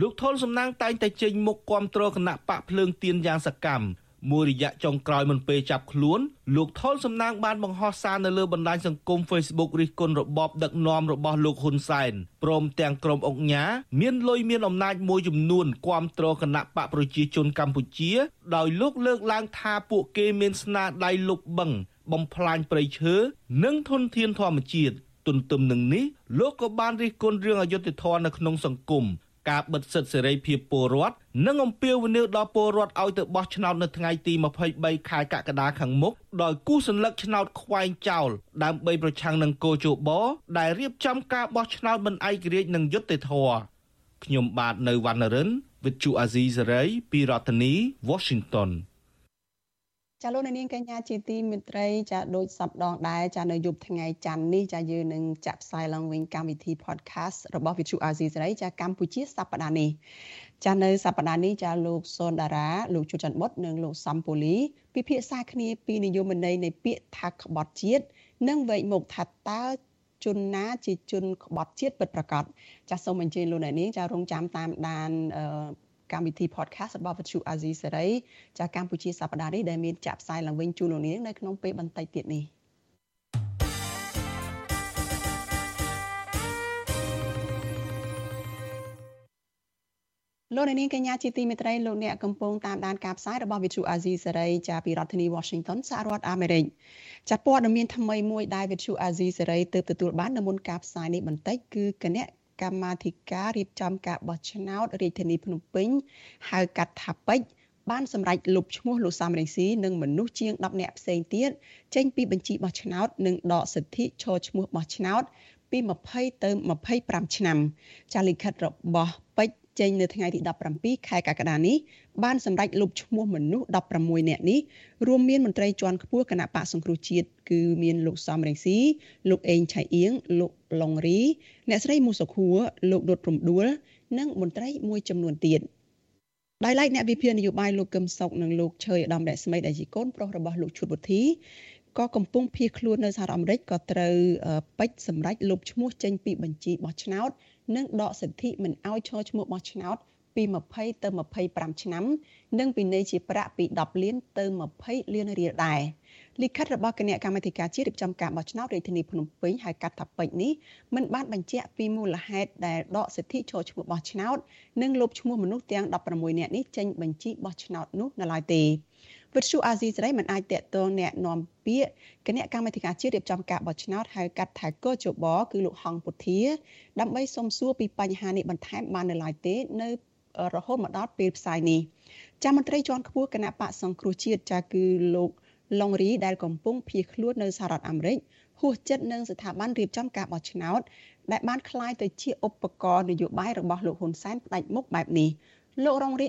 លោកថុលសំណាងតែងតែចេញមុខគាំទ្រគណៈបកភ្លើងទៀនយ៉ាងសកម្មមួយរយៈចុងក្រោយមុនពេលចាប់ខ្លួនលោកថុលសំណាងបានបង្ហោះសារនៅលើបណ្ដាញសង្គម Facebook រិះគន់របបដឹកនាំរបស់លោកហ៊ុនសែនព្រមទាំងក្រុមអង្គញាមានលុយមានអំណាចមួយចំនួនគាំទ្រគណៈបកប្រជាជនកម្ពុជា ដោយលោកលើកឡើងថាពួកគេមានស្នាដៃលុបបង្កបំផ្លាញព្រៃឈើនិងធនធានធម្មជាតិទន្ទឹមនឹងនេះលោកក៏បានរិះគន់រឿងអយុត្តិធម៌នៅក្នុងសង្គម ការបិទសិទ្ធិសេរីភាពពលរដ្ឋនិងអំពាវនាវដល់ពលរដ្ឋឲ្យទៅបោះឆ្នោតនៅថ្ងៃទី23ខែកក្កដាខាងមុខដោយគូសញ្ញកឆ្នោតខ្វែងចោលដើម្បីប្រឆាំងនឹងកោជបដែលរៀបចំការបោះឆ្នោតមិនឯករាជ្យនិងយុត្តិធម៌ខ្ញុំបាទនៅវណ្ណរិន With Chu Azizi Saray ពីរដ្ឋធានី Washington ចាលោកនាងកញ្ញាជាទីមេត្រីចាដូចសប្ដងដែរចានៅយប់ថ្ងៃច័ន្ទនេះចាយើងនឹងចាក់ផ្សាយឡើងវិញកម្មវិធី podcast របស់ Vithu Azizi សេរីចាកម្ពុជាសប្ដាហ៍នេះចានៅសប្ដាហ៍នេះចាលោកសុនដារាលោកជួចច័ន្ទបុតនិងលោកសំពូលីពិភាក្សាគ្នាពីនិយមន័យនៃពាក្យថាក្បត់ជាតិនិងវែកមុខថាតើជនណាជាជនក្បត់ជាតិពិតប្រាកដចាសសូមអញ្ជើញលោកអ្នកនាងចារងចាំតាមដាន កម្មវិធី podcast របស់វិទ្យុអាស៊ីសេរីចាកម្ពុជាសប្តាហ៍នេះដែលមានចាក់ផ្សាយឡើងវិញជូនលោកនាងនៅក្នុងពេលបន្តិចទៀតនេះលោកនាងកញ្ញាជាទីមេត្រីលោកអ្នកកំពុងតាមដានការផ្សាយរបស់ Vithu Azizi សេរីចាពីរដ្ឋធានី Washington សហរដ្ឋអាមេរិកចាព័ត៌មានថ្មីមួយដែល Vithu Azizi សេរីទើបទទួលបាននៅមុនការផ្សាយនេះបន្តិចគឺគណៈ កម្មាធិការរៀបចំការបោះឆ្នោតរាជធានីភ្នំពេញហៅកាត់ថាពេជ្របានសម្រេចលុបឈ្មោះលោកសំរងស៊ីនិងមនុស្សជាង10នាក់ផ្សេងទៀតចេញពីបញ្ជីបោះឆ្នោតនិងដកសិទ្ធិឈរឈ្មោះបោះឆ្នោតពី20ទៅ25ឆ្នាំចាលិខិតរបស់ពេជ្រ ចេញនៅថ្ងៃទី17ខែកក្កដានេះបានសម្រេចលុបឈ្មោះមនុស្ស16នាក់នេះរួមមានមន្ត្រីជាន់ខ្ពស់គណៈបកសង្គ្រោះជាតិគឺមានលោកសំរងស៊ីលោកអេងឆៃអៀងលោកឡុងរីអ្នកស្រីមូសុខួរលោកដុតរំដួល និងមន្ត្រីមួយចំនួនទៀតដោយឡែកអ្នកវិភាគនយោបាយលោកកឹមសុខនិងលោកឈើឧត្តមរស្មីដែលជាកូនប្រុសរបស់លោកឈុតវុធី ក៏កំពុងភៀសខ្លួននៅសហរដ្ឋអាមេរិកក៏ត្រូវពេជ្រសម្រេចលុបឈ្មោះចេញពីបញ្ជីបោះឆ្នោត និងដកសិទ្ធិមិនឲ្យឈរឈ្មោះបោះឆ្នោតពី20ទៅ25ឆ្នាំ និងពិន័យជាប្រាក់ពី10លានទៅ20លានរៀលដែរលិខិតរបស់គណៈកម្មាធិការជាតិរៀបចំការបោះឆ្នោតរាជធានីភ្នំពេញហៅកាត់ថាពេជ្រនេះមិនបានបញ្ជាក់ពីមូលហេតុដែលដកសិទ្ធិចូលឈ្មោះបោះឆ្នោតនិងលុបឈ្មោះមនុស្សទាំង16នាក់នេះចេញបញ្ជីបោះឆ្នោតនោះនៅឡើយទេ វិទ្យុអាស៊ីសេរីមិនអាចតាក់ទងแนะនាំពាក្យគណៈកម្មាធិការជាតិរៀបចំការបោះឆ្នោតហៅកាត់ថាកោជបគឺលោកហងពុធាដើម្បីសុំសួរពីបញ្ហានេះបន្ថែមបាននៅឡើយទេនៅរហូតមកដល់ពេលផ្សាយនេះចាមន្ត្រីជាន់ខ្ពស់គណៈបកសង្គ្រោះជាតិចាគឺលោកឡុងរីដែលកំពុងភៀសខ្លួននៅសហរដ្ឋអាមេរិកហួសចិត្តនឹងស្ថាប័នរៀបចំការបោះឆ្នោតដែលបានคล้ายទៅជាឧបករណ៍នយោបាយរបស់លោកហ៊ុនសែនផ្ដាច់មុខបែបនេះលោករងរី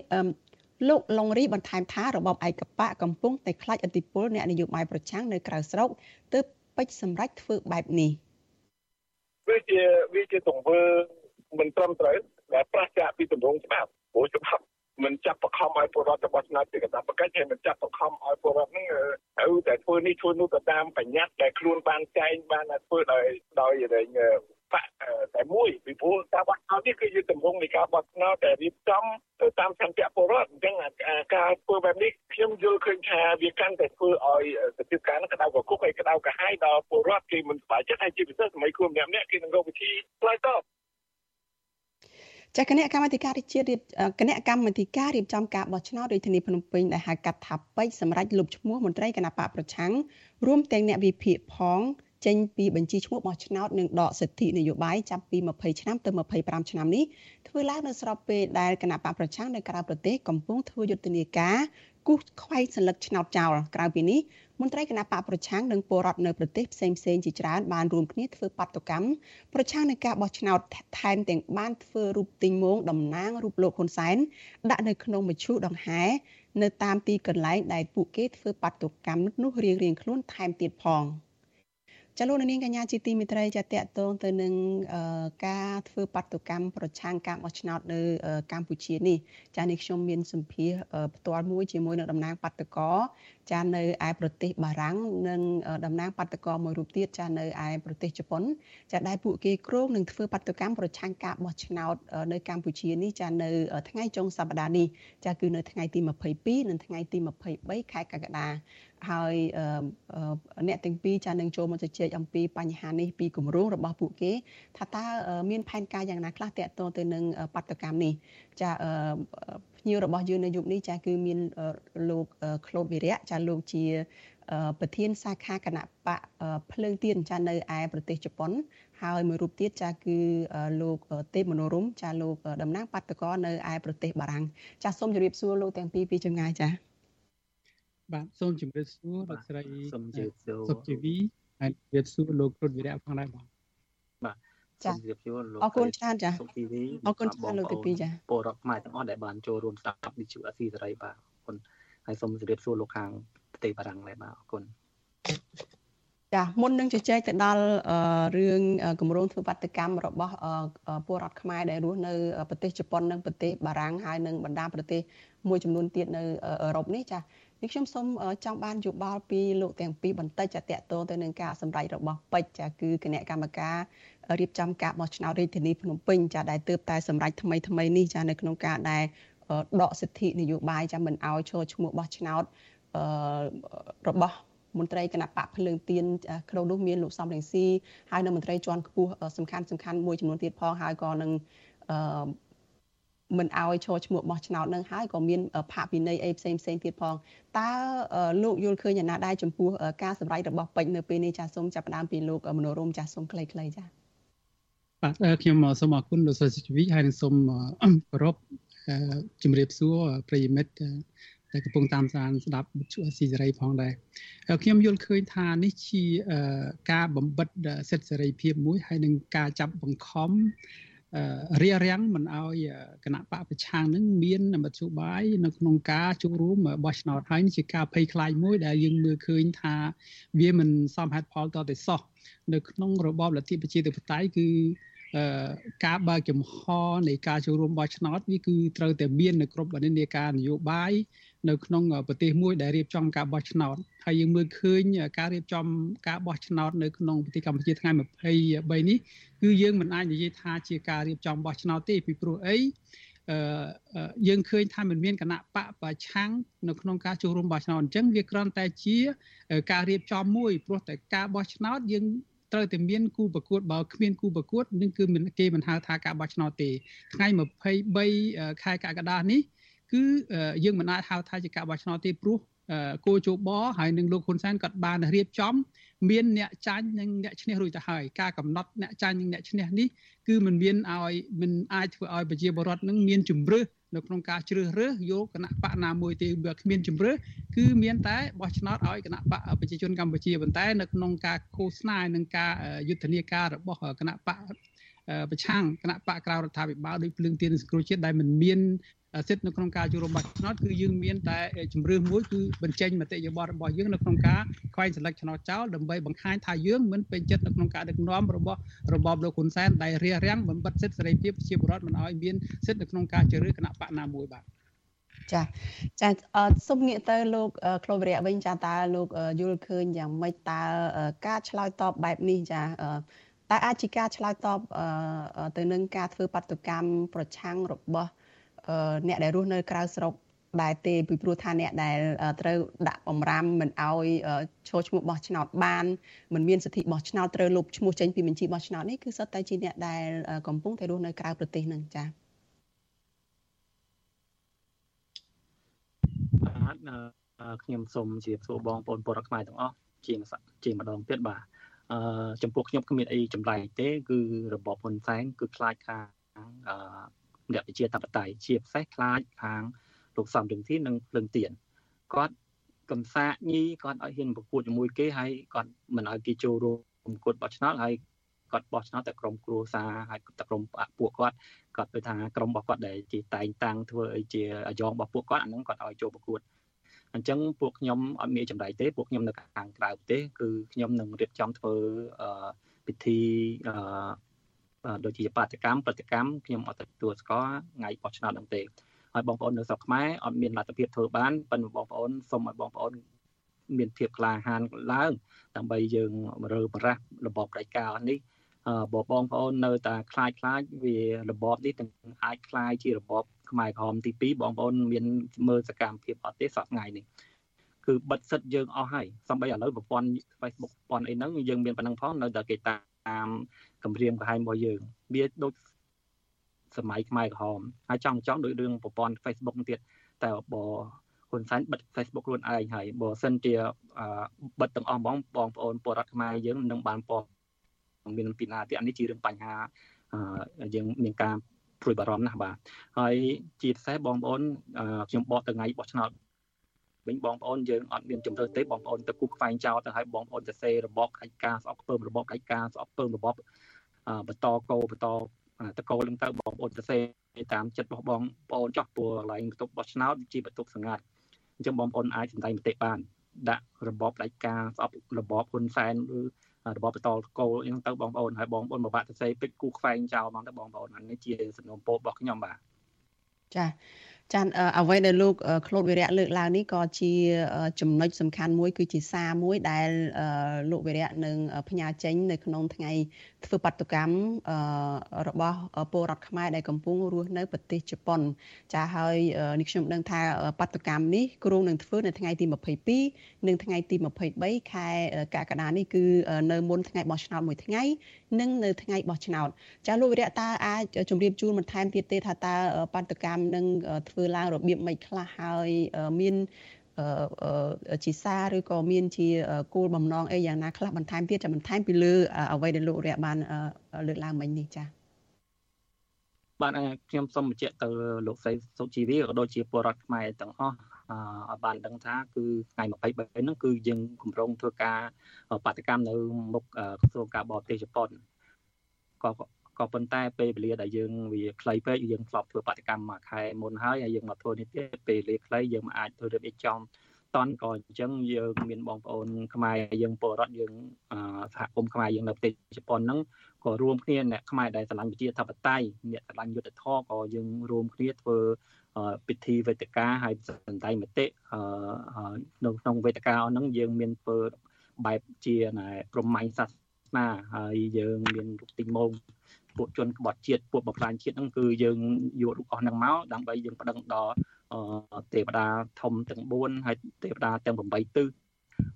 លោកឡុងរីបន្ថែមថារបបឯកបកកំពុងតែខ្លាចឥទ្ធិពលអ្នកនយោបាយប្រឆាំងនៅក្រៅស្រុកទើបពេចសម្រេចធ្វើបែបនេះវាជាវាជាទង្វើមិនត្រឹមត្រូវដែលប្រឆាំងពីទម្រង់ច្បាប់ព្រោះច្បាប់មិនចាប់បខំឲ្យពលរដ្ឋរបស់ឆ្នោតជាកាតព្វកិច្ចហើយមិនចាប់បខំឲ្យពលរដ្ឋហ្នឹងត្រូវតែធ្វើនេះធ្វើនោះទៅតាមបញ្ញត្តិដែលខ្លួនបានចែងបានធ្វើដោយដោយរែង បកតែមួយពីព្រោះការបោះឆ្នោតនេះគឺជាទម្រង់នៃការបោះឆ្នោតដែលរៀបចំទៅតាមសន្តិពលរដ្ឋអញ្ចឹងការធ្វើបែបនេះខ្ញុំយល់ឃើញថាវាកាន់តែធ្វើឲ្យសភាពការណ៍ក្តៅកគុកហើយក្តៅកាហាយដល់ពលរដ្ឋគេមិនសប្បាយចិត្តហើយជាពិសេសសម័យខ្លួនម្នាក់ម្នាក់គេនឹងរកវិធីឆ្លើយតបចាគណៈកម្មាធិការជាតិរៀបគណៈកម្មាធិការរៀបចំការបោះឆ្នោតរាជធានីភ្នំពេញដែលហៅកាត់ថាពេជ្រសម្រាប់លុបឈ្មោះមន្ត្រីគណៈបកប្រឆាំងរួមទាំងអ្នកវិភាគផង ចេញពីបញ្ជីឈ្មោះបោះឆ្នោតនិងដកសិទ្ធិនយោបាយចាប់ពី20ឆ្នាំទៅ25ឆ្នាំនេះធ្វើឡើងនៅស្របពេលដែលគណៈបកប្រឆាំងនៅក្រៅប្រទេសកំពុងធ្វើយុទ្ធនាការគូសខ្វែងសន្លឹកឆ្នោតចោលក្រៅពីនេះមន្ត្រីគណៈបកប្រឆាំងនិងពលរដ្ឋនៅប្រទេសផ្សេងផ្សេងជាច្រើនបានរួមគ្នាធ្វើបាតុកម្មប្រឆាំងនឹងការបោះឆ្នោតថែមទាំងបានធ្វើរូបទិញមងតំណាងរូបលោកហ៊ុនសែនដាក់នៅក្នុងមជ្ឈូដង្ហែនៅតាមទីកន្លែងដែលពួកគេធ្វើបាតុកម្មនោះរៀងៗខ្លួនថែមទៀតផង។ ចាលោកនាងកញ្ញាជាទីមេត្រីចាតកតងទៅនឹងការធ្វើបាតុកម្មប្រឆាំងការបោះឆ្នោតនៅកម្ពុជានេះចានេះខ្ញុំមានសម្ភារផ្ទាល់មួយជាមួយនឹងតំណាងបាតុកោចានៅឯប្រទេសបារាំងនិងតំណាងបាតុកោមួយរូបទៀតចានៅឯប្រទេសជប៉ុនចាដែលពួកគេគ្រោងនឹងធ្វើបាតុកម្មប្រឆាំងការបោះឆ្នោតនៅកម្ពុជានេះចានៅថ្ងៃចុងសប្តាហ៍នេះចាគឺនៅថ្ងៃទី22និងថ្ងៃទី23ខែកក្កដាហើយអ្នកទាំងពីរចានឹងចូលមកជជែកអំពីបញ្ហានេះពីគម្រោងរបស់ពួកគេ ថាតើមានផែនការយ៉ាងណាខ្លះតាក់ទងទៅនឹងបាតកម្មនេះចា ភ្ញៀវរបស់យើងនៅយុគនេះចាគឺមានលោកក្លូតវិរៈចាលោកជាប្រធានសាខាគណៈបកភ្លើងទៀនចានៅឯប្រទេសជប៉ុន ហើយមួយរូបទៀតចាគឺលោកទេពមនោរមចាលោកតំណាងបាតកោនៅឯប្រទេសបារាំងចាសូមជម្រាបសួរលោកទាំងពីរពីចម្ងាយចាបាទសូមជម្រាបសួរលោកស្រីសូមជម្រាបសួរសុខជីវីហើយជម្រាបសួរលោកគ្រុឌវិរៈផងដែរបងបាទ សូមជម្រាបសួរលោកអរគុណច្រើនចាសុខជីវីអរគុណច្រើនលោកទី2ចាពលរដ្ឋខ្មែរទាំងអស់ដែលបានចូលរួមស្ដាប់វិទ្យុអស៊ីសេរីបាទអរគុណហើយសូមជម្រាបសួរលោកខាងប្រទេសបារាំងដែរបាទអរគុណចាមុននឹងជជែកទៅដល់រឿងគម្រោងធ្វើបាតកម្មរបស់ពលរដ្ឋខ្មែរដែលរស់នៅប្រទេសជប៉ុននិងប្រទេសបារាំងហើយនិងបណ្ដាប្រទេសមួយចំនួនទៀតនៅអឺរ៉ុបនេះចានេះខ្ញុំសូមចង់បានយោបល់ពីលោកទាំងពីរបន្តិចចាតកតទៅនឹងការសម្ដែងរបស់ពេជ្រចាគឺគណៈកម្មការ រៀបចំការបោះឆ្នោតរាជធានីភ្នំពេញចាដែលទើបតែសម្ដែងថ្មីថ្មីនេះចានៅក្នុងការដែលដកសិទ្ធិនយោបាយចាមិនឲ្យចូលឈ្មោះបោះឆ្នោតរបស់មន្ត្រីគណៈបកភ្លើងទៀនក្នុងនោះមានលោកសំរងស៊ីហើយនៅមន្ត្រីជាន់ខ្ពស់សំខាន់សំខាន់មួយចំនួនទៀតផងហើយក៏នឹងមិនឲ្យឈរឈ្មោះបោះឆ្នោតនឹងហើយក៏មានផាកពិន័យអីផ្សេងផ្សេងទៀតផងតើលោកយល់ឃើញយ៉ាងណាដែរចំពោះការសម្ដែងរបស់ពេជ្រនៅពេលនេះចាសសូមចាប់ផ្ដើមពីលោកមនោរមចាសសូមខ្លីៗចាស បាទខ្ញុំសូមអរគុណលោកសុជីវីហើយនឹងសូមគោរពជំរាបសួរប្រិយមិត្តដែលកំពុងតាមដានស្ដាប់វិទ្យុអស៊ីសេរីផងដែរខ្ញុំយល់ឃើញថានេះជាការបំបិតសិទ្ធិសេរីភាពមួយហើយនឹងការចាប់បង្ខំរារាំងមិនឲ្យគណៈបកប្រឆាំងនឹងមានមធ្យោបាយនៅក្នុងការចូលរួមបោះឆ្នោតហើយជាការភ័យខ្លាចមួយដែលយើងមើលឃើញថាវាមិនសមហេតុផលតទៅសោះនៅក្នុងរបបលទ្ធិប្រជាធិបតេយ្យគឺ ការបើកចំហនៃការចូលរួមបោះឆ្នោតវាគឺត្រូវតែមាននៅគ្រប់និន្នាការនយោបាយនៅក្នុងប្រទេសមួយដែលរៀបចំការបោះឆ្នោតហើយយើងមើលឃើញការរៀបចំការបោះឆ្នោតនៅក្នុងប្រទេសកម្ពុជាថ្ងៃ23នេះគឺយើងមិនអាចនិយាយថាជាការរៀបចំបោះឆ្នោតទេពីព្រោះអីអឺយើងឃើញថាมันមានគណៈបកប្រឆាំងនៅក្នុងការចូលរួមបោះឆ្នោតអញ្ចឹងវាគ្រាន់តែជា ការរៀបចំមួយព្រោះតែការបោះឆ្នោតយើង ត្រូវតែមានគូប្រកួតបើគ្មានគូប្រកួតនឹងគឺគេមិនហៅថាការបោះឆ្នោតទេថ្ងៃ23ខែកក្កដានេះគឺយើងមិនអាចហៅថាជាការបោះឆ្នោតទេព្រោះគោជបហើយនឹងលោកហ៊ុនសែនក៏បានរៀបចំមានអ្នកចាញ់និងអ្នកឈ្នះរួចទៅហើយការកំណត់អ្នកចាញ់និងអ្នកឈ្នះនេះគឺมันមានឲ្យมันអាចធ្វើឲ្យប្រជាពលរដ្ឋនឹងមានជំរឿស នៅក្នុងការជ្រើសរើសយកគណៈបកណាមួយទេបើគ្មានជំរឿសគឺមានតែបោះឆ្នោតឲ្យគណៈបកប្រជាជនកម្ពុជាប៉ុន្តែនៅក្នុងការឃោសនានិងការយុទ្ធនាការរបស់គណៈបកប្រឆាំងគណៈបកក្រៅរដ្ឋាភិបាលដោយភ្លើងទៀនសង្គ្រោះជាតិដែលមិនមាន សិទ្ធិនៅក្នុងការចូលរួមបោះឆ្នោតគឺយើងមានតែជំរឿសមួយគឺបញ្ចេញមតិយោបល់របស់យើងនៅក្នុងការខ្វែងសិលឹកឆ្នោតចោលដើម្បីបង្ហាញថាយើងមិនពេញចិត្តនៅក្នុងការដឹកនាំរបស់របបលោកហ៊ុនសែនដែលរារាំងបំបិទសិទ្ធិសេរីភាពប្រជាពលរដ្ឋមិនឲ្យមានសិទ្ធិនៅក្នុងការជ្រើសរើសគណៈបកណាមួយបាទចាចាសូមងាកទៅលោកក្លូវរៈវិញចាតើលោកយល់ឃើញយ៉ាងម៉េចតើការឆ្លើយតបបែបនេះចាតើអាចជាការឆ្លើយតបទៅនឹងការធ្វើបាតុកម្មប្រឆាំងរបស់ អ្នកដែលរស់នៅក្រៅស្រុកដែលទេពីព្រោះថាអ្នកដែលត្រូវដាក់បំរាមមិនអោយចូលឈ្មោះបោះឆ្នោតបានមិនមានសិទ្ធិបោះឆ្នោតត្រូវលុបឈ្មោះចេញពីបញ្ជីបោះឆ្នោតនេះគឺសុទ្ធតែជាអ្នកដែលកំពុងតែរស់នៅក្រៅប្រទេសនឹងចា៎បាទខ្ញុំសូមជម្រាបសួរបងប្អូនពលរដ្ឋខ្មែរទាំងអស់ជាជាម្ដងទៀតបាទអឺចំពោះខ្ញុំគ្មានអីចម្លែកទេ គឺរបបហ៊ុនសែនគឺខ្លាចខាងអឺ អ្នកប្រជាធិបតេយ្យជាពិសេសខ្លាចខាងលោកសំរងទីនិងភ្លឹងទៀនគាត់កំសាកញីគាត់ឲ្យហ៊ានប្រកួតជាមួយគេហើយគាត់មិនឲ្យគេចូលរួមប្រកួតបោះឆ្នោតហើយគាត់បោះឆ្នោតតែក្រុមគ្រួសារហើយតែក្រុមពួកគាត់គាត់ទៅថាក្រុមរបស់គាត់ដែលជាតែងតាំងធ្វើឲ្យជាអាយ៉ងរបស់ពួកគាត់អាហ្នឹងគាត់ឲ្យចូលប្រកួតអញ្ចឹងពួកខ្ញុំអត់មានចម្លែកទេពួកខ្ញុំនៅខាងក្រៅប្រទេសគឺខ្ញុំនឹងរៀបចំធ្វើពិធី ដូចជាបាតកម្មប្រតិកម្មខ្ញុំអត់ទទួលស្គាល់ថ្ងៃបោះឆ្នោតហ្នឹងទេហើយបងប្អូននៅស្រុកខ្មែរអត់មានលទ្ធភាពធ្វើបានប៉ុន្តែបងប្អូនសូមឲ្យបងប្អូនមានភាពក្លាហានឡើងដើម្បីយើងរើបរះរបបផ្ដាច់ការនេះបបងប្អូននៅតែខ្លាចខ្លាចវារបបនេះទាំងអាចខ្លាយជារបបខ្មែរក្រហមទី2បងប្អូនមានមើលសកម្មភាពអត់ទេសប្តាហ៍នេះគឺបិទសិទ្ធយើងអស់ហើយសំបីឥឡូវប្រព័ន្ធ Facebook ប្រព័ន្ធអីហ្នឹងយើងមានប៉ុណ្ណឹងផងនៅតែគេតាម គម្រាមកំហែងរបស់យើងវាដូចសម័យខ្មែរក្រហមហើយចង់ចង់ដោយរឿងប្រព័ន្ធ Facebook ទៀតតែបើហ៊ុនសែនបិទ Facebook ខ្លួនឯងហើយបើសិនជាបិទទាំងអស់ហ្មងបងប្អូនពលរដ្ឋខ្មែរយើងនឹងបានពណ៌មានពីណាទៀតអានេះជារឿងបញ្ហាយើងមានការព្រួយបារម្ភណាស់បាទហើយជាពិសេសបងប្អូនខ្ញុំបកថ្ងៃបោះឆ្នោតវិញបងប្អូនយើងអត់មានជំរឿទេបងប្អូនទៅគូខ្វែងចោលទៅឲ្យបងប្អូនទៅសេរបបកិច្ចការស្អប់ខ្ពើមរបបកិច្ចការស្អប់ខ្ពើមរបប បន្តកោបន្តតកូលនឹងទៅបងប្អូនទៅសេតាមចិត្តរបស់បងប្អូនចោះព្រោះកន្លែងបន្ទប់បោះឆ្នោតជាបន្ទប់សម្ងាត់អញ្ចឹងបងប្អូនអាចសម្ដែងមតិបានដាក់របបផ្ដាច់ការស្អប់របបហ៊ុនសែនឬរបបបន្តកូលអញ្ចឹងទៅបងប្អូនហើយបងប្អូនមកបាក់ទៅសេពេជ្រគូខ្វែងចោលមកទៅបងប្អូនអានេះជាសំណុំពោរបស់ខ្ញុំបាទចា ចានអ្វីដែលលោកក្លូតវិរៈលើកឡើងនេះក៏ជាចំណុចសំខាន់មួយ គឺជាសារមួយដែលលោកវិរៈនឹងផ្ញើចេញ នៅក្នុងថ្ងៃធ្វើបាតុកម្មរបស់ពលរដ្ឋខ្មែរដែលកំពុងរស់នៅប្រទេសជប៉ុន ចាហើយនេះខ្ញុំដឹងថាបាតុកម្មនេះគ្រោងនឹងធ្វើនៅថ្ងៃទី22និងថ្ងៃទី23ខែកក្កដានេះគឺនៅមុនថ្ងៃបោះឆ្នោតមួយថ្ងៃនិងនៅថ្ងៃបោះឆ្នោតចាលោកវិរៈតើអាចជម្រាបជូនបន្ថែមទៀតទេថាតើបាតុកម្មនឹងធ្វើឡើងរបៀបម៉េចខ្លះហើយមានជាសារឬក៏មានជាគោលបំណងអីយ៉ាងណាខ្លះបន្ថែមទៀតចាំបន្ថែមពីលើអ្វីដែលលោករយៈបានលើកឡើងមិញនេះចា៎បាទខ្ញុំសូមបញ្ជាក់ទៅលោកស្រីសុជីវីក៏ដូចជាពលរដ្ឋខ្មែរទាំងអស់ឲ្យបានដឹងថាគឺថ្ងៃ23ហ្នឹងគឺយើងកម្រងធ្វើការបដកម្មនៅមុខក្រសួងការបរទេសជប៉ុនក៏ ក៏ប៉ុន្តែពេលវេលាដែលយើងវាខ្លីពេកយើងធ្លាប់ធ្វើបដកម្មមួយខែមុនហើយហើយយើងមកធ្វើនេះទៀតពេលវេលាខ្លីយើងមិនអាចធ្វើរៀបចំតន់ក៏អញ្ចឹងយើងមានបងប្អូនខ្មែរយើងពលរដ្ឋយើងសហគមន៍ខ្មែរយើងនៅប្រទេសជប៉ុនហ្នឹងក៏រួមគ្នាអ្នកខ្មែរដែលស្រឡាញ់ប្រជាធិបតេយ្យអ្នកស្រឡាញ់យុត្តិធម៌ក៏យើងរួមគ្នាធ្វើពិធីវេទិកាហើយសន្តែមតិនៅក្នុងវេទិកាហ្នឹងយើងមានធ្វើបែបជាប្រមាញ់សាសនាហើយយើងមានរូបទីម៉ង ពួកជនក្បត់ជាតិពួកបំផ្លាញជាតិហ្នឹងគឺយើងយករូបអស់ហ្នឹងមកដើម្បីយើងប្តឹងដល់ទេវតាធំទាំង4ហើយទេវតាទាំង8ទិស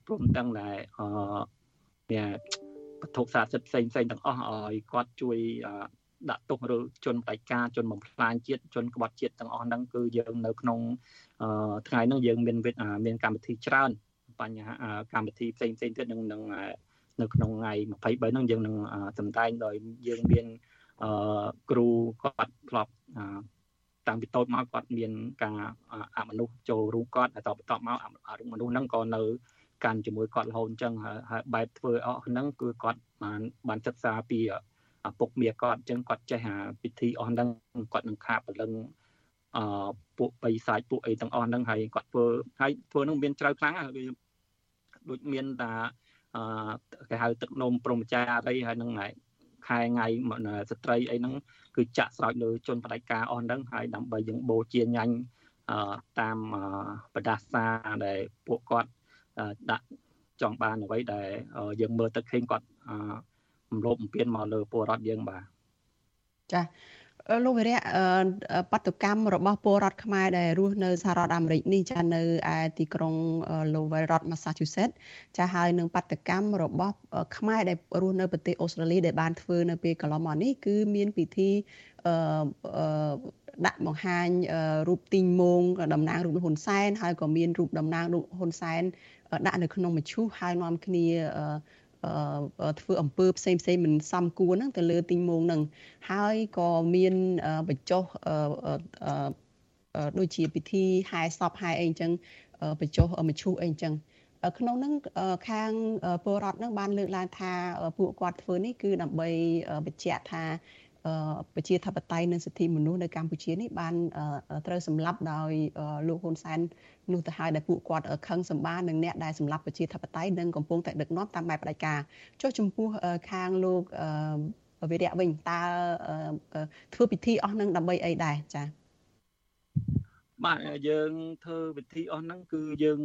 ព្រមទាំងដែលអឺវត្ថុស័ក្តិសិទ្ធិផ្សេងផ្សេងទាំងអស់ឲ្យគាត់ជួយដាក់ទោសឬជនបដិការជនបំផ្លាញជាតិជនក្បត់ជាតិទាំងអស់ហ្នឹងគឺយើងនៅក្នុងថ្ងៃហ្នឹងយើងមានមានកម្មវិធីច្រើនបញ្ហាកម្មវិធីផ្សេងផ្សេងទៀតនឹងនឹង នៅក្នុងថ្ងៃ23ហ្នឹងយើងនឹងសម្ដែងដោយយើងមានអឺគ្រូគាត់ធ្លាប់តាំងពីតូចមកគាត់មានការអមនុស្សចូលរួមគាត់ហើយតបតបមកអរុមនុស្សហ្នឹងក៏នៅកាន់ជាមួយគាត់រហូតអញ្ចឹងហើយបែបធ្វើអស់ហ្នឹងគឺគាត់បានបានសិក្សាពីឪពុកមាគាត់អញ្ចឹងគាត់ចេះអាពិធីអស់ហ្នឹងគាត់នឹងខាពលឹងអឺពួកបៃសាច់ពួកអីទាំងអស់ហ្នឹងហើយគាត់ធ្វើហើយធ្វើហ្នឹងមានជ្រៅខ្លាំងហើយដូចមានតាអឺ គេហៅទឹកនំព្រមចារីហើយនឹងខែថ្ងៃស្ត្រីអីហ្នឹងគឺចាក់ស្រោចលើជនបដិការអស់ហ្នឹងហើយដើម្បីយើងបូជាញ៉ាញ់តាមបដាសាដែលពួកគាត់ដាក់ចង់បានអ្វីដែលយើងមើលទៅឃើញគាត់រំលោភបំពានមកលើពលរដ្ឋយើងបាទចា លោកវិរៈបដកម្មរបស់ពលរដ្ឋខ្មែរដែលរស់នៅសហរដ្ឋអាមេរិកនេះចានៅឯទីក្រុង Lowell រដ្ឋ Massachusetts ចាហើយនឹងបដកម្មរបស់ខ្មែរដែលរស់នៅប្រទេសអូស្ត្រាលីដែលបានធ្វើនៅពេលកន្លងមកនេះគឺមានពិធីអឺដាក់បង្ហាញរូបទីងមងតំណាងរូបហ៊ុនសែនហើយក៏មានរូបតំណាងរូបហ៊ុនសែនដាក់នៅក្នុងមឈូសហើយនាំគ្នា ធ្វើអំពើផ្សេងផ្សេងមិនសមគួរហ្នឹងទៅលើទីងមងហ្នឹងហើយក៏មានបញ្ចុះដូចជាពិធីហែសពហែអីអញ្ចឹងបញ្ចុះមឈូសអីអញ្ចឹងក្នុងហ្នឹងខាងពលរដ្ឋហ្នឹងបានលើកឡើងថាពួកគាត់ធ្វើនេះគឺដើម្បីបញ្ជាក់ថា ប្រជាធិបតេយ្យនិងសិទ្ធិមនុស្សនៅកម្ពុជានេះបានត្រូវសម្លាប់ដោយលោកហ៊ុនសែននោះទៅហើយដែលពួកគាត់ខឹងសម្បាននឹងអ្នកដែលសម្លាប់ប្រជាធិបតេយ្យនិងកំពុងតែដឹកនាំតាមបែបផ្ដាច់ការចុះចំពោះខាងលោកវិរៈវិញតើធ្វើពិធីអស់នឹងដើម្បីអីដែរចា៎ បាទយើងធ្វើពិធីអស់ហ្នឹងគឺយើង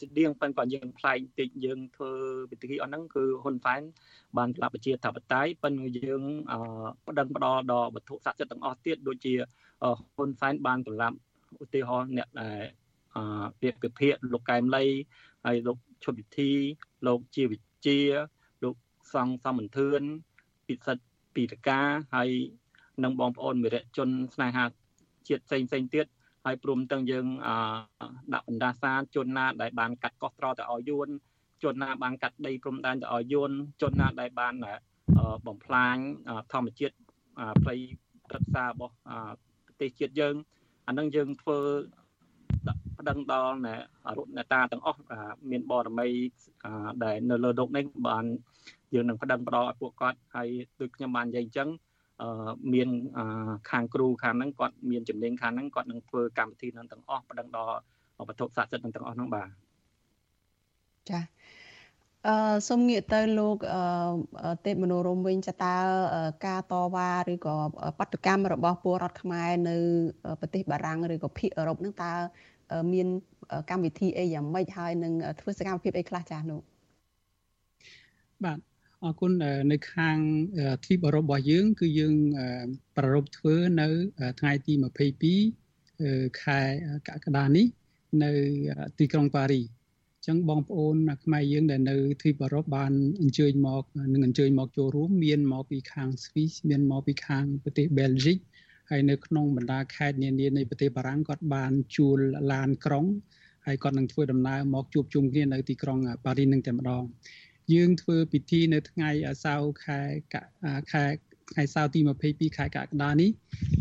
ស្តៀងប៉ុន្តែយើងផ្លែកតិចយើងធ្វើពិធីអស់ហ្នឹងគឺហ៊ុនសែនបានក្លាប់ប្រជាធិបតេយ្យប៉ុន្តែយើងប្តឹងផ្ដាល់ដល់វត្ថុស័ក្តិសិទ្ធិទាំងអស់ទៀតដូចជាហ៊ុនសែនបានក្លាប់ឧទាហរណ៍អ្នកដែលពាក្យពិភាកលោកកែមលីហើយលោកឈុតវិធីលោកជាវិជាលោកសង្ឃសមន្ទឿនពិសិដ្ឋពីតកាហើយនិងបងប្អូនមិត្តជនស្នេហាជាតិផ្សេងផ្សេងទៀត ហើយព្រមទាំងយើងដាក់បណ្ដាសាជនណាដែលបានកាត់កោះត្រល់ទៅឲ្យយួនជនណាបានកាត់ដីព្រំដែនទៅឲ្យយួនជនណាដែលបានបំផ្លាញធម្មជាតិព្រៃព្រឹក្សារបស់ប្រទេសជាតិយើងអានឹងយើងធ្វើប្តឹងដល់រុណតាទាំងអស់មានបរមីដែលនៅលើលោកនេះបានយើងនឹងប្តឹងផ្ដល់ឲ្យពួកគាត់ហើយដូចខ្ញុំបាននិយាយអញ្ចឹង មានខាងគ្រូខាងហ្នឹងគាត់មានជំនាញខាងហ្នឹងគាត់នឹងធ្វើកម្មវិធីហ្នឹងទាំងអស់ប្តឹងដល់វត្ថុស័ក្តិសិទ្ធិហ្នឹងទាំងអស់ហ្នឹងបាទចាអឺសូមងាកទៅលោកអឺទេពមនោរមវិញចតើការតវ៉ាឬក៏បដកម្មរបស់ពលរដ្ឋខ្មែរនៅប្រទេសបារាំងឬក៏ភាគអឺរ៉ុបហ្នឹងតើមានកម្មវិធីអីយ៉ាងម៉េចហើយនឹងធ្វើសកម្មភាពអីខ្លះចាស់នោះបាទ អរគុណនៅខាងទ្វីបអឺរ៉ុបរបស់យើង គឺយើងប្រារព្ធធ្វើនៅថ្ងៃទី22ខែកក្កដានេះ នៅទីក្រុងប៉ារីអញ្ចឹងបងប្អូនខ្មែរយើងដែលនៅទ្វីបអឺរ៉ុបបានអញ្ជើញមកនឹងអញ្ជើញមកចូលរួមមានមកពីខាងស្វីសមានមកពីខាងប្រទេសបែលហ្សិកហើយនៅក្នុងបណ្ដាខេត្តនានានៃប្រទេសបារាំងគាត់បានជួលឡានក្រុងហើយគាត់នឹងធ្វើដំណើរមកជួបជុំគ្នានៅទីក្រុងប៉ារីនឹងតែម្ដង យើងធ្វើពិធីនៅថ្ងៃសៅរ៍ខែខែថ្ងៃសៅរ៍ទី22ខែកក្កដានេះ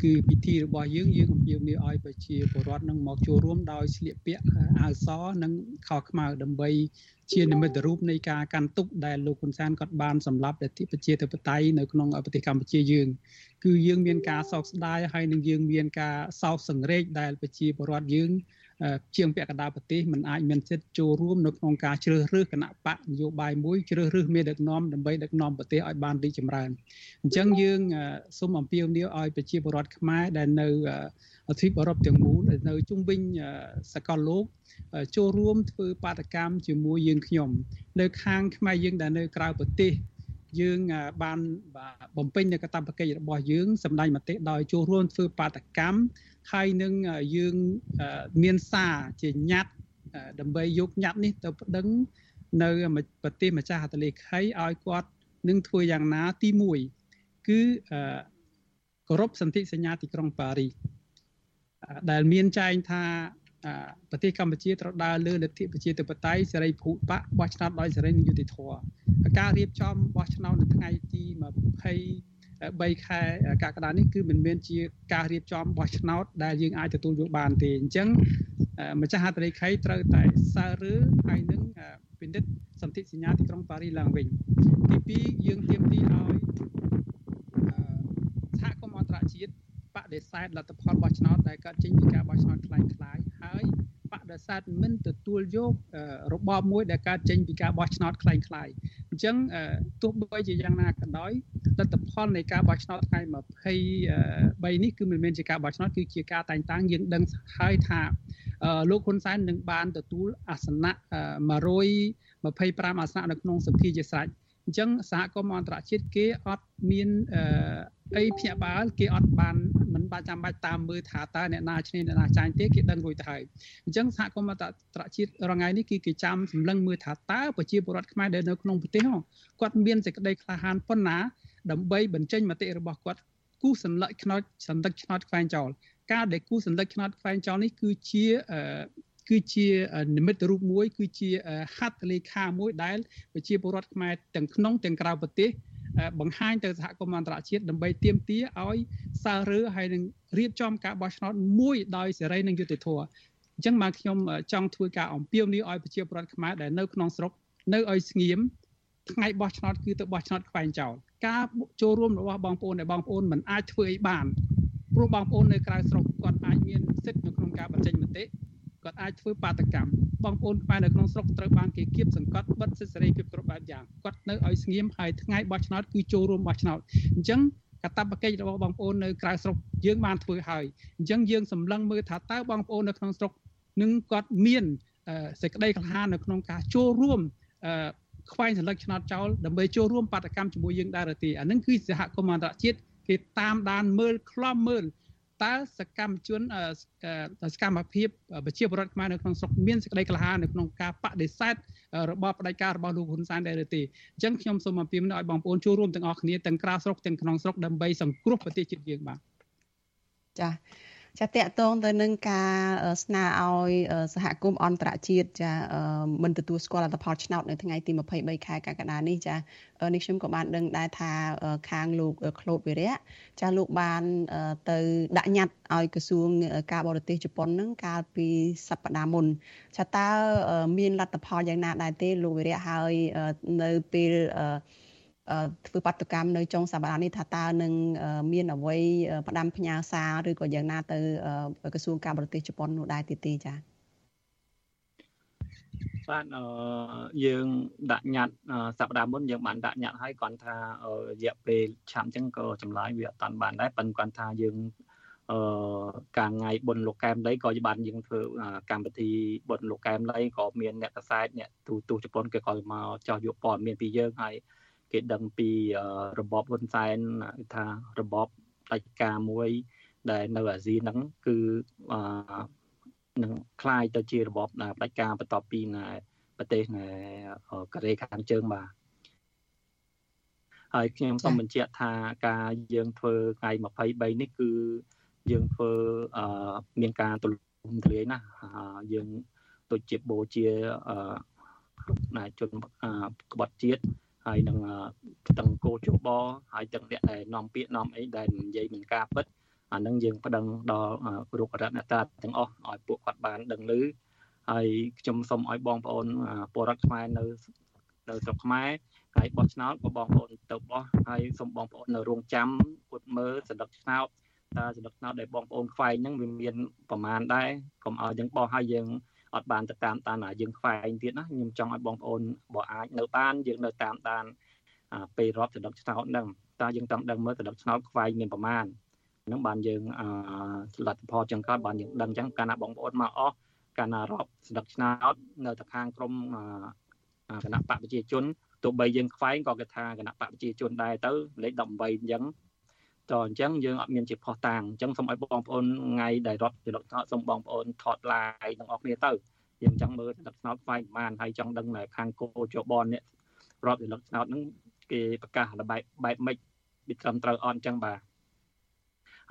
គឺពិធីរបស់យើងយើងអំពាវនាវឲ្យប្រជាពលរដ្ឋនឹងមកចូលរួមដោយស្លៀកពាក់អាវសនិងខោខ្មៅដើម្បីជានិមិត្តរូបនៃការកាន់ទុកដែលលោកហ៊ុនសែនគាត់បានសម្លាប់លទ្ធិប្រជាធិបតេយ្យនៅក្នុងប្រទេសកម្ពុជាយើងគឺយើងមានការសោកស្ដាយហើយនឹងយើងមានការសោកសង្រេចដែលប្រជាពលរដ្ឋយើង ជាងពាក់កណ្ដាលប្រទេសមិនអាចមានសិទ្ធិចូលរួមនៅក្នុងការជ្រើសរើសគណៈបកនយោបាយមួយជ្រើសរើសមេដឹកនាំដើម្បីដឹកនាំប្រទេសឲ្យបានរីកចម្រើនអញ្ចឹងយើងសូមអំពាវនាវឲ្យប្រជាពលរដ្ឋខ្មែរដែលនៅទ្វីបអឺរ៉ុបទាំងមូលដែលនៅជុំវិញសកលលោកចូលរួមធ្វើបាតកម្មជាមួយយើងខ្ញុំ នៅខាងខ្មែរយើងដែលនៅក្រៅប្រទេស យើងបានបំពេញនៅកាតព្វកិច្ចរបស់យើងសម្ដេចមតិដោយចូលរួមធ្វើបាតកម្មហើយនឹងយើងមានសារជាញត្តិដើម្បីយកញត្តិនេះទៅប្តឹងនៅប្រទេសម្ចាស់ហត្ថលេខីឲ្យគាត់នឹងធ្វើយ៉ាងណាទី1គឺគោរពសន្ធិសញ្ញាទីក្រុងប៉ារីសដែលមានចែងថា ប្រទេសកម្ពុជាត្រូវដើរលើលទ្ធិប្រជាធិបតេយ្យសេរីភូបកបោះឆ្នោតដោយសេរីនិងយុត្តិធម៌ការរៀបចំបោះឆ្នោតនៅថ្ងៃទី23ខែកក្កដានេះគឺមិនមែនជាការរៀបចំបោះឆ្នោតដែលយើងអាចទទួលយកបានទេអញ្ចឹងម្ចាស់ហត្ថលេខីត្រូវតែសើរើហើយនឹងពិនិត្យសន្ធិសញ្ញាទីក្រុងប៉ារីសឡើងវិញទី2យើងទាមទារឲ្យសហគមន៍អន្តរជាតិប ដិសេធលទ្ធផលបោះឆ្នោតដែលកើតចេញពីការបោះឆ្នោតคล้ายៗហើយបដិសេធមិនទទួលយករបបមួយដែលកើតចេញពីការបោះឆ្នោតคล้ายៗ អញ្ចឹងទោះបីជាយ៉ាងណាក៏ដោយលទ្ធផលនៃការបោះឆ្នោតថ្ងៃ23នេះគឺមិនមែនជាការបោះឆ្នោតគឺជាការតែងតាំងយើងដឹងហើយថាលោកហ៊ុនសែននឹងបានទទួលអាសនៈ125អាសនៈនៅក្នុងសភាជាស្រេចអញ្ចឹងសហគមន៍អន្តរជាតិគេអត់មានអីភ្ញាក់ផ្អើលគេអត់បានមិន បាច់ចាំបាច់តាមមើលថាតើអ្នកណាឈ្នះអ្នកណាចាញ់ទេគេដឹងរួចទៅហើយអញ្ចឹងសហគមន៍អន្តរជាតិរងៃនេះគឺគេចាំសម្លឹងមើលថាតើប្រជាពលរដ្ឋខ្មែរដែលនៅក្នុងប្រទេសគាត់មានសេចក្តីក្លាហានប៉ុណ្ណាដើម្បីបញ្ចេញមតិរបស់គាត់គូសន្លឹកឆ្នោតសន្តិឆ្នោតខ្វែងចោលការដែលគូសន្លឹកឆ្នោតខ្វែងចោលនេះគឺជាគឺជានិមិត្តរូបមួយ គឺជាហត្ថលេខាមួយដែលប្រជាពលរដ្ឋខ្មែរទាំងក្នុងទាំងក្រៅប្រទេស បង្ហាញទៅសហគមន៍អន្តរជាតិដើម្បីទាមទារឲ្យសាររើហើយនឹងរៀបចំការបោះឆ្នោតមួយដោយសេរីនិងយុត្តិធម៌អញ្ចឹងមកខ្ញុំចង់ធ្វើការអំពាវនាវឲ្យប្រជាពលរដ្ឋខ្មែរដែលនៅក្នុងស្រុកនៅឲ្យស្ងៀមថ្ងៃបោះឆ្នោតគឺទៅបោះឆ្នោតខ្វែងចោលការចូលរួមរបស់បងប្អូនដែលបងប្អូនមិនអាចធ្វើអីបានព្រោះបងប្អូននៅក្រៅស្រុកគាត់អាចមានសិទ្ធិនៅក្នុងការបញ្ចេញមតិ គាត់អាចធ្វើបាតកម្មបងប្អូនខ្មែរនៅក្នុងស្រុកត្រូវបានគេគៀបសង្កត់បិទសិទ្ធិសេរីភាពគ្រប់បែបយ៉ាងគាត់នៅឲ្យស្ងៀមហើយថ្ងៃបោះឆ្នោតគឺចូលរួមបោះឆ្នោតអញ្ចឹងកតបកិច្ចរបស់បងប្អូននៅក្រៅស្រុកយើងបានធ្វើហើយអញ្ចឹងយើងសម្លឹងមើលថាតើបងប្អូននៅក្នុងស្រុកនឹងគាត់មានសេចក្តីក្លាហាននៅក្នុងការចូលរួមខ្វែងសន្លឹកឆ្នោតចោលដើម្បីចូលរួមបាតកម្មជាមួយយើងដែរទេអានឹងគឺសហគមន៍អន្តរជាតិគេតាមដានមើលខ្លំមើល តើសកម្មជនសកម្មភាពប្រជាពលរដ្ឋខ្មែរនៅក្នុងស្រុកមានសេចក្តីក្លាហាននៅក្នុងការបដិសេធរបបផ្ដាច់ការរបស់លោកហ៊ុនសែនដែរឬទេអញ្ចឹងខ្ញុំសូមអំពាវនាវឲ្យបងប្អូនចូលរួមទាំងអស់គ្នាទាំងក្រៅស្រុកទាំងក្នុងស្រុកដើម្បីសង្គ្រោះប្រទេសជាតិយើងបាទចា៎ ចាតកតងទៅនឹងការស្នើឲ្យសហគមន៍អន្តរជាតិចាមិនទទួលស្គាល់លទ្ធផលឆ្នោតនៅថ្ងៃទី23ខែកក្កដានេះចានេះខ្ញុំក៏បានដឹងដែរថាខាងលោកក្លូតវិរៈចាលោកបានទៅដាក់ញត្តិឲ្យក្រសួងការបរទេសជប៉ុននឹងកាលពីសប្តាហ៍មុនចាតើមានលទ្ធផលយ៉ាងណាដែរទេលោកវិរៈហើយនៅពេល ធ្វើបាតុកម្មនៅចុងសប្តាហ៍នេះថាតើនឹងមានអ្វីផ្ដាំផ្ញើសារឬក៏យ៉ាងណាទៅក្រសួងការបរទេសជប៉ុននោះដែរទៀតទេចា៎បាទអឺយើងដាក់ញត្តិសប្តាហ៍មុនយើងបានដាក់ញត្តិឲ្យគាត់ថារយៈពេលឆាំអញ្ចឹងក៏ចម្លើយវាអត់តាន់បានដែរប៉ុន្តែគាត់ថាយើងអឺការថ្ងៃបុណ្យលោកកែមលីក៏បានយើងធ្វើកម្មវិធីបុណ្យលោកកែមលីក៏មានអ្នកកសែតអ្នកទូទូជប៉ុនគេក៏មកចោះយកព័ត៌មានពីយើងហើយ គេដឹងពីរបបហ៊ុនសែនថារបបផ្ដាច់ការមួយ ដែលនៅអាស៊ីហ្នឹងគឺអឺនឹងคล้ายទៅជារបបផ្ដាច់ការបន្ទាប់ពីនៅប្រទេសនៅកូរ៉េខាងជើងបាទហើយខ្ញុំសូមបញ្ជាក់ថាការយើងធ្វើថ្ងៃ23នេះគឺយើងធ្វើអឺមានការទូលំទូលាយណាយើងដូចជាបូជាអឺជនក្បត់ជាតិ ហើយនឹងទាំងគោជបហើយទាំងអ្នកដែលនាំពាក្យនាំអីដែលនិយាយមិនការពិតអានឹងយើងប្តឹងដល់រុករតនតាទាំងអស់ឲ្យពួកគាត់បានដឹងឮហើយខ្ញុំសូមឲ្យបងប្អូនពលរដ្ឋខ្មែរនៅនៅស្រុកខ្មែរហើយបោះឆ្នោតក៏បងប្អូនទៅបោះហើយសូមបងប្អូននៅរងចាំពុតមើលសន្លឹកឆ្នោតតើសន្លឹកឆ្នោតដែលបងប្អូនខ្វែងហ្នឹងវាមានប្រមាណដែរកុំឲ្យយើងបោះឲ្យយើង អត់បានទៅតាមតានយើងខ្វែងទៀតណាខ្ញុំចង់ឲ្យបងប្អូនបើអាចនៅបានយើងនៅតាមដានពេលរាប់សន្លឹកឆ្នោតហ្នឹងតើយើងចង់ដឹងមើលសន្លឹកឆ្នោតខ្វែងមានប្រមាណហ្នឹងបានយើងអឺលទ្ធផលចឹងកើតបានយើងដឹងចឹងកាលណាបងប្អូនមកអស់កាលណារាប់សន្លឹកឆ្នោតនៅតែខាងក្រមគណៈបកប្រជាជនទោះបីយើងខ្វែងក៏គេថាគណៈបកប្រជាជនដែរទៅលេខ18អញ្ចឹង តអញ្ចឹងយើងអត់មានជាផុសតាងអញ្ចឹងសូមឲ្យបងប្អូនថ្ងៃដែលរត់ចលកថ្នោតសូមបងប្អូនថតឡាយទាំងអស់គ្នាទៅយើងចង់មើលចលកថ្នោតផ្សាយប្រហែលហើយចង់ដឹងនៅខាងគោជបននេះរត់ចលកថ្នោតហ្នឹងគេប្រកាសបែបបែបម៉េចវាត្រឹមត្រូវអត់អញ្ចឹងបាទ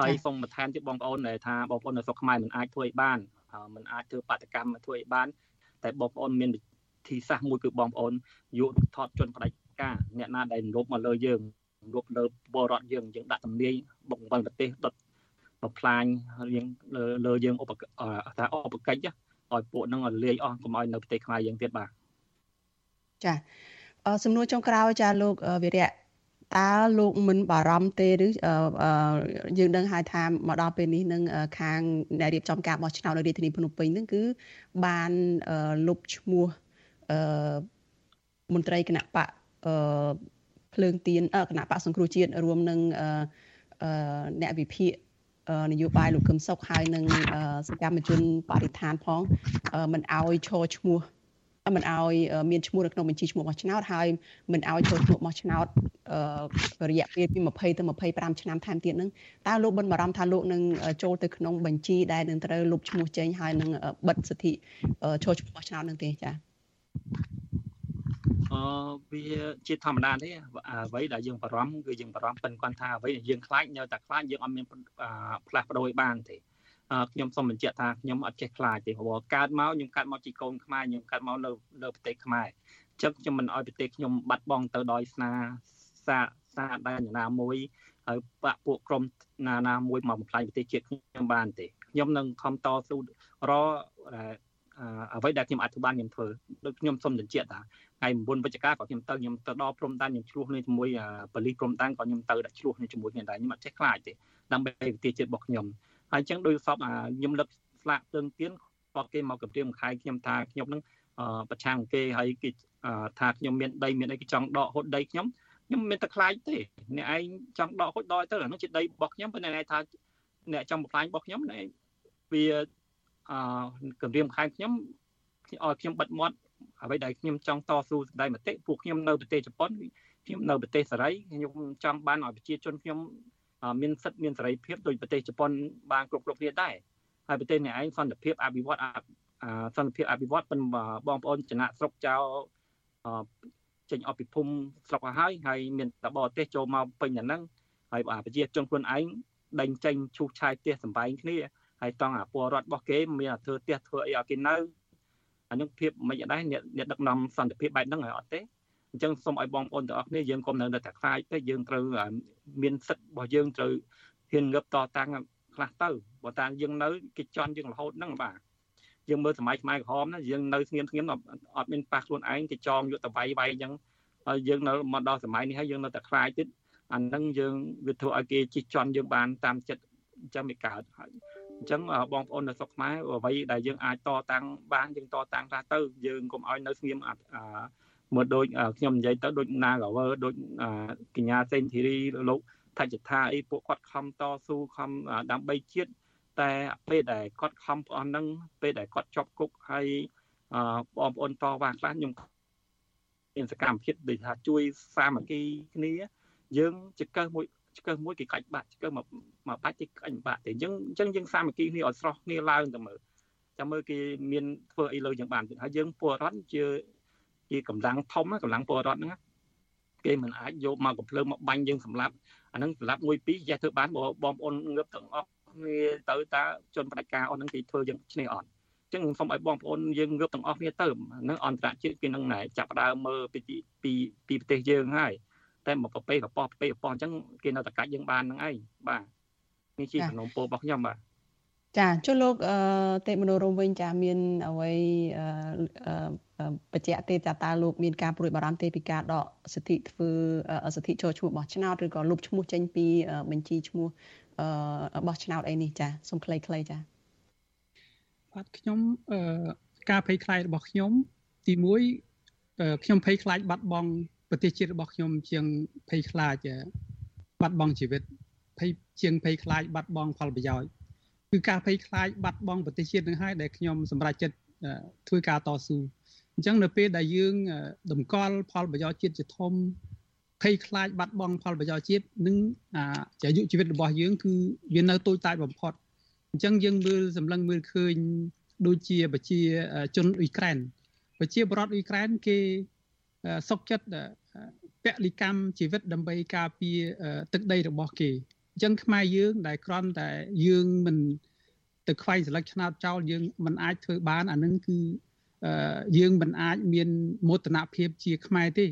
ហើយសូមបន្ថែមទៀតបងប្អូនដែលថាបងប្អូននៅស្រុកខ្មែរមិនអាចធ្វើឲ្យបានមិនអាចធ្វើបាតកម្មធ្វើឲ្យបាន តែបងប្អូនមានវិធីសាស្ត្រមួយគឺបងប្អូនយកថតជនផ្ដាច់ការអ្នកណាដែលរំលោភមកលើយើង រួបលើបរដ្ឋយើងយើងដាក់ទំនាយបុកបង្វិលប្រទេសដុតបំផ្លាញយើងលើលើយើងឧបថាឧបកិច្ចឲ្យពួកហ្នឹងឲ្យលាយអស់កុំឲ្យនៅប្រទេសខ្មែរយើងទៀតបាទចាសំណួរចុងក្រោយចាលោកវិរៈតើលោកមិនបារម្ភទេឬយើងដឹងហើយថាមកដល់ពេលនេះនឹងខាងអ្នករៀបចំការបោះឆ្នោតនៅរាជធានីភ្នំពេញនឹងគឺបានលុបឈ្មោះមន្ត្រីគណៈបកអឺ ភ្លើងទៀនគណៈបកសង្គ្រោះជាតិរួមនឹងអឺអ្នកវិភាគនយោបាយលោកកឹមសុខហើយនឹងសកម្មជនបរិស្ថានផងមិនអោយឈរឈ្មោះមិនអោយមានឈ្មោះនៅក្នុងបញ្ជីឈ្មោះបោះឆ្នោតហើយមិនអោយចូលឈ្មោះបោះឆ្នោតរយៈពេលពី20ទៅ25ឆ្នាំថែមទៀតហ្នឹងតើលោកបិណ្ឌបារម្ភថាលោកនឹងចូលទៅក្នុងបញ្ជីដែលនឹងត្រូវលុបឈ្មោះចេញហើយនឹងបិទសិទ្ធិចូលឈ្មោះបោះឆ្នោតនឹងទេចា៎ អឺវាជាធម្មតាទេអ្វីដែលយើងបារម្ភគឺយើងបារម្ភប៉ិនគាត់ថាអ្វីដែលយើងខ្លាចនៅតែខ្លាចយើងអត់មានផ្លាស់ប្ដូរឲ្យបានទេខ្ញុំសូមបញ្ជាក់ថាខ្ញុំអត់ចេះខ្លាចទេព្រោះកើតមកខ្ញុំកើតមកជាកូនខ្មែរខ្ញុំកើតមកនៅលើប្រទេសខ្មែរអញ្ចឹងខ្ញុំមិនអោយប្រទេសខ្ញុំបាត់បង់ទៅដោយស្នាសាសាដែនណាមួយហើយបាក់ពួកក្រុមណាណាមួយមកបំផ្លាញប្រទេសជាតិខ្ញុំបានទេខ្ញុំនឹងខំតស៊ូរអ្វីដែលខ្ញុំអធិប្បាយខ្ញុំធ្វើដូចខ្ញុំសូមបញ្ជាក់ថា ថ្ងៃ9វិច្ឆិកាក៏ខ្ញុំទៅខ្ញុំទៅដល់ព្រំដែនខ្ញុំឆ្លោះនេះជាមួយប៉ូលីសព្រំដែនក៏ខ្ញុំទៅដាក់ឆ្លោះនេះជាមួយគ្នាដែរខ្ញុំអត់ចេះខ្លាចទេដើម្បីប្រទេសជាតិរបស់ខ្ញុំហើយអញ្ចឹងដោយសពខ្ញុំលឹកស្លាកភ្លើងទៀនគាត់គេមកគម្រាមខែខ្ញុំថាខ្ញុំនឹងប្រឆាំងគេហើយគេថាខ្ញុំមានដីមានអីគេចង់ដកហូតដីខ្ញុំខ្ញុំមិនតែខ្លាចទេអ្នកឯងចង់ដកហូតដកទៅអានោះជាដីរបស់ខ្ញុំប៉ុន្តែអ្នកឯងថាអ្នកចង់បំផ្លាញរបស់ខ្ញុំអ្នកវាអឺគម្រាមខែខ្ញុំឲ្យខ្ញុំបិទមាត់ អ្វីដែលខ្ញុំចង់តស៊ូសម្ដែងមតិពួកខ្ញុំនៅប្រទេសជប៉ុនខ្ញុំនៅប្រទេសសេរីខ្ញុំចង់បានឲ្យប្រជាជនខ្ញុំមានសិទ្ធិមានសេរីភាពដោយប្រទេសជប៉ុនបានគ្រប់គ្រប់គ្នាដែរហើយប្រទេសនេះឯងសន្តិភាពអភិវឌ្ឍសន្តិភាពអភិវឌ្ឍប៉ុនបងប្អូនចំណាក់ស្រុកចោលចេញអស់ពីភូមិស្រុកហើយហើយមានតបរទេសចូលមកពេញតែហ្នឹងហើយប្រជាជនខ្លួនឯងដេញចេញឈូសឆាយផ្ទះសំបែងគ្នាហើយតង់អាពលរដ្ឋរបស់គេមានធ្វើផ្ទះធ្វើអីឲ្យគេនៅ អានឹងភាពមិនដែរអ្នកដឹកនាំសន្តិភាពបែបហ្នឹងហើយអត់ទេអញ្ចឹងសូមឲ្យបងប្អូនទាំងអស់គ្នាយើងកុំនៅតែខ្លាចទេយើងត្រូវមានសិទ្ធិរបស់យើងត្រូវហ៊ានងឹបតតាំងខ្លះទៅបើតាយើងនៅគេជន់យើងរហូតហ្នឹងបាទយើងមើលសម័យខ្មែរក្រហមណាយើងនៅស្ងៀមស្ងៀមអត់មានប៉ះខ្លួនឯងគេចងយកទៅវាយវាយអញ្ចឹងហើយយើងនៅមកដល់សម័យនេះហើយយើងនៅតែខ្លាចទៀតអាហ្នឹងយើងវាធ្វើឲ្យគេជិះជន់យើងបានតាមចិត្តអញ្ចឹងវាកើតហើយ អញ្ចឹងបងប្អូននៅស្រុកខ្មែរអ្វីដែលយើងអាចតតាំងបានយើងតតាំងថាទៅយើងកុំឲ្យនៅស្ងៀមអាមើលដូចខ្ញុំនិយាយទៅដូច Nagawer ដូចកញ្ញាសេនធីរីលោកថច្ចថាអីពួកគាត់ខំតស៊ូខំដើម្បីជាតិតែពេលដែលគាត់ខំអស់ហ្នឹងពេលដែលគាត់ជាប់គុកហើយបងប្អូនតវ៉ាខ្លះខ្ញុំមានសកម្មភាពដូចថាជួយសាមគ្គីគ្នា យើងចកើមួយ ឆ្កឹះមួយគេកាច់បាក់ឆ្កឹះមកមកបាច់គេកាច់បាក់ទេអញ្ចឹងអញ្ចឹងយើងសាមគ្គីគ្នាឲ្យស្រស់គ្នាឡើងទៅមើលចាំមើលគេមានធ្វើអីលើយើងបានទៀតហើយយើងពលរដ្ឋជាជាកម្លាំងធំកម្លាំងពលរដ្ឋហ្នឹងគេមិនអាចយកមកកំភ្លើងមកបាញ់យើងសម្លាប់អាហ្នឹងសម្លាប់មួយពីរចេះធ្វើបានបើបងប្អូនងើបទាំងអស់គ្នាទៅតាជនបដិការអស់ហ្នឹងគេធ្វើយើងឈ្នះអត់ចឹងខ្ញុំសូមឲ្យបងប្អូនយើងងើបទាំងអស់គ្នាទៅហ្នឹងអន្តរជាតិគេនឹងណែចាប់ដើមមើលពីពីពីប្រទេសយើងហើយ តែមកប្រពេកប៉ោះប្រពេកប៉ោះអញ្ចឹងគេនៅតែកាច់យើងបានហ្នឹងឯងបាទនេះជាសំណុំពររបស់ខ្ញុំបាទចាចុះលោកអឺទេមនោរមវិញចាមានអ្វីអឺបញ្ជាក់ទេតើលោកមានការព្រួយបារម្ភទេពីការដកសិទ្ធិធ្វើសិទ្ធិចូលឈ្មោះបោះឆ្នោតឬក៏លុបឈ្មោះចេញពីបញ្ជីឈ្មោះអឺបោះឆ្នោតអីនេះចាសូមខ្លីៗចាបាទខ្ញុំអឺការភ័យខ្លាចរបស់ខ្ញុំទី1ខ្ញុំភ័យខ្លាចបាត់បង់ ប្រទេសជាតិរបស់ខ្ញុំជាងភ័យខ្លាចបាត់បង់ជីវិតភ័យជាងភ័យខ្លាចបាត់បង់ផលប្រយោជន៍គឺការភ័យខ្លាចបាត់បង់ប្រទេសជាតិនឹងហើយដែលខ្ញុំសម្រេចចិត្តធ្វើការតស៊ូអញ្ចឹងនៅពេលដែលយើងតម្កល់ផលប្រយោជន៍ជាតិជាធំភ័យខ្លាចបាត់បង់ផលប្រយោជន៍ជាតិនិងអាយុជីវិតរបស់យើងគឺវានៅតូចតាចបំផុតអញ្ចឹងយើងមើលសម្លឹងមើលឃើញដូចជាប្រជាជនអ៊ុយក្រែនប្រជាបរតអ៊ុយក្រែនគេ សុកចិត្តពលិកម្មជីវិតដើម្បីការពារទឹកដីរបស់គេអញ្ចឹងខ្មែរយើងដែលក្រំតែយើងមិនទៅខ្វែងស្លឹកឆ្នោតចោលយើងមិនអាចធ្វើបានអានឹងគឺយើងមិនអាចមានមោទនភាពជាខ្មែរទេ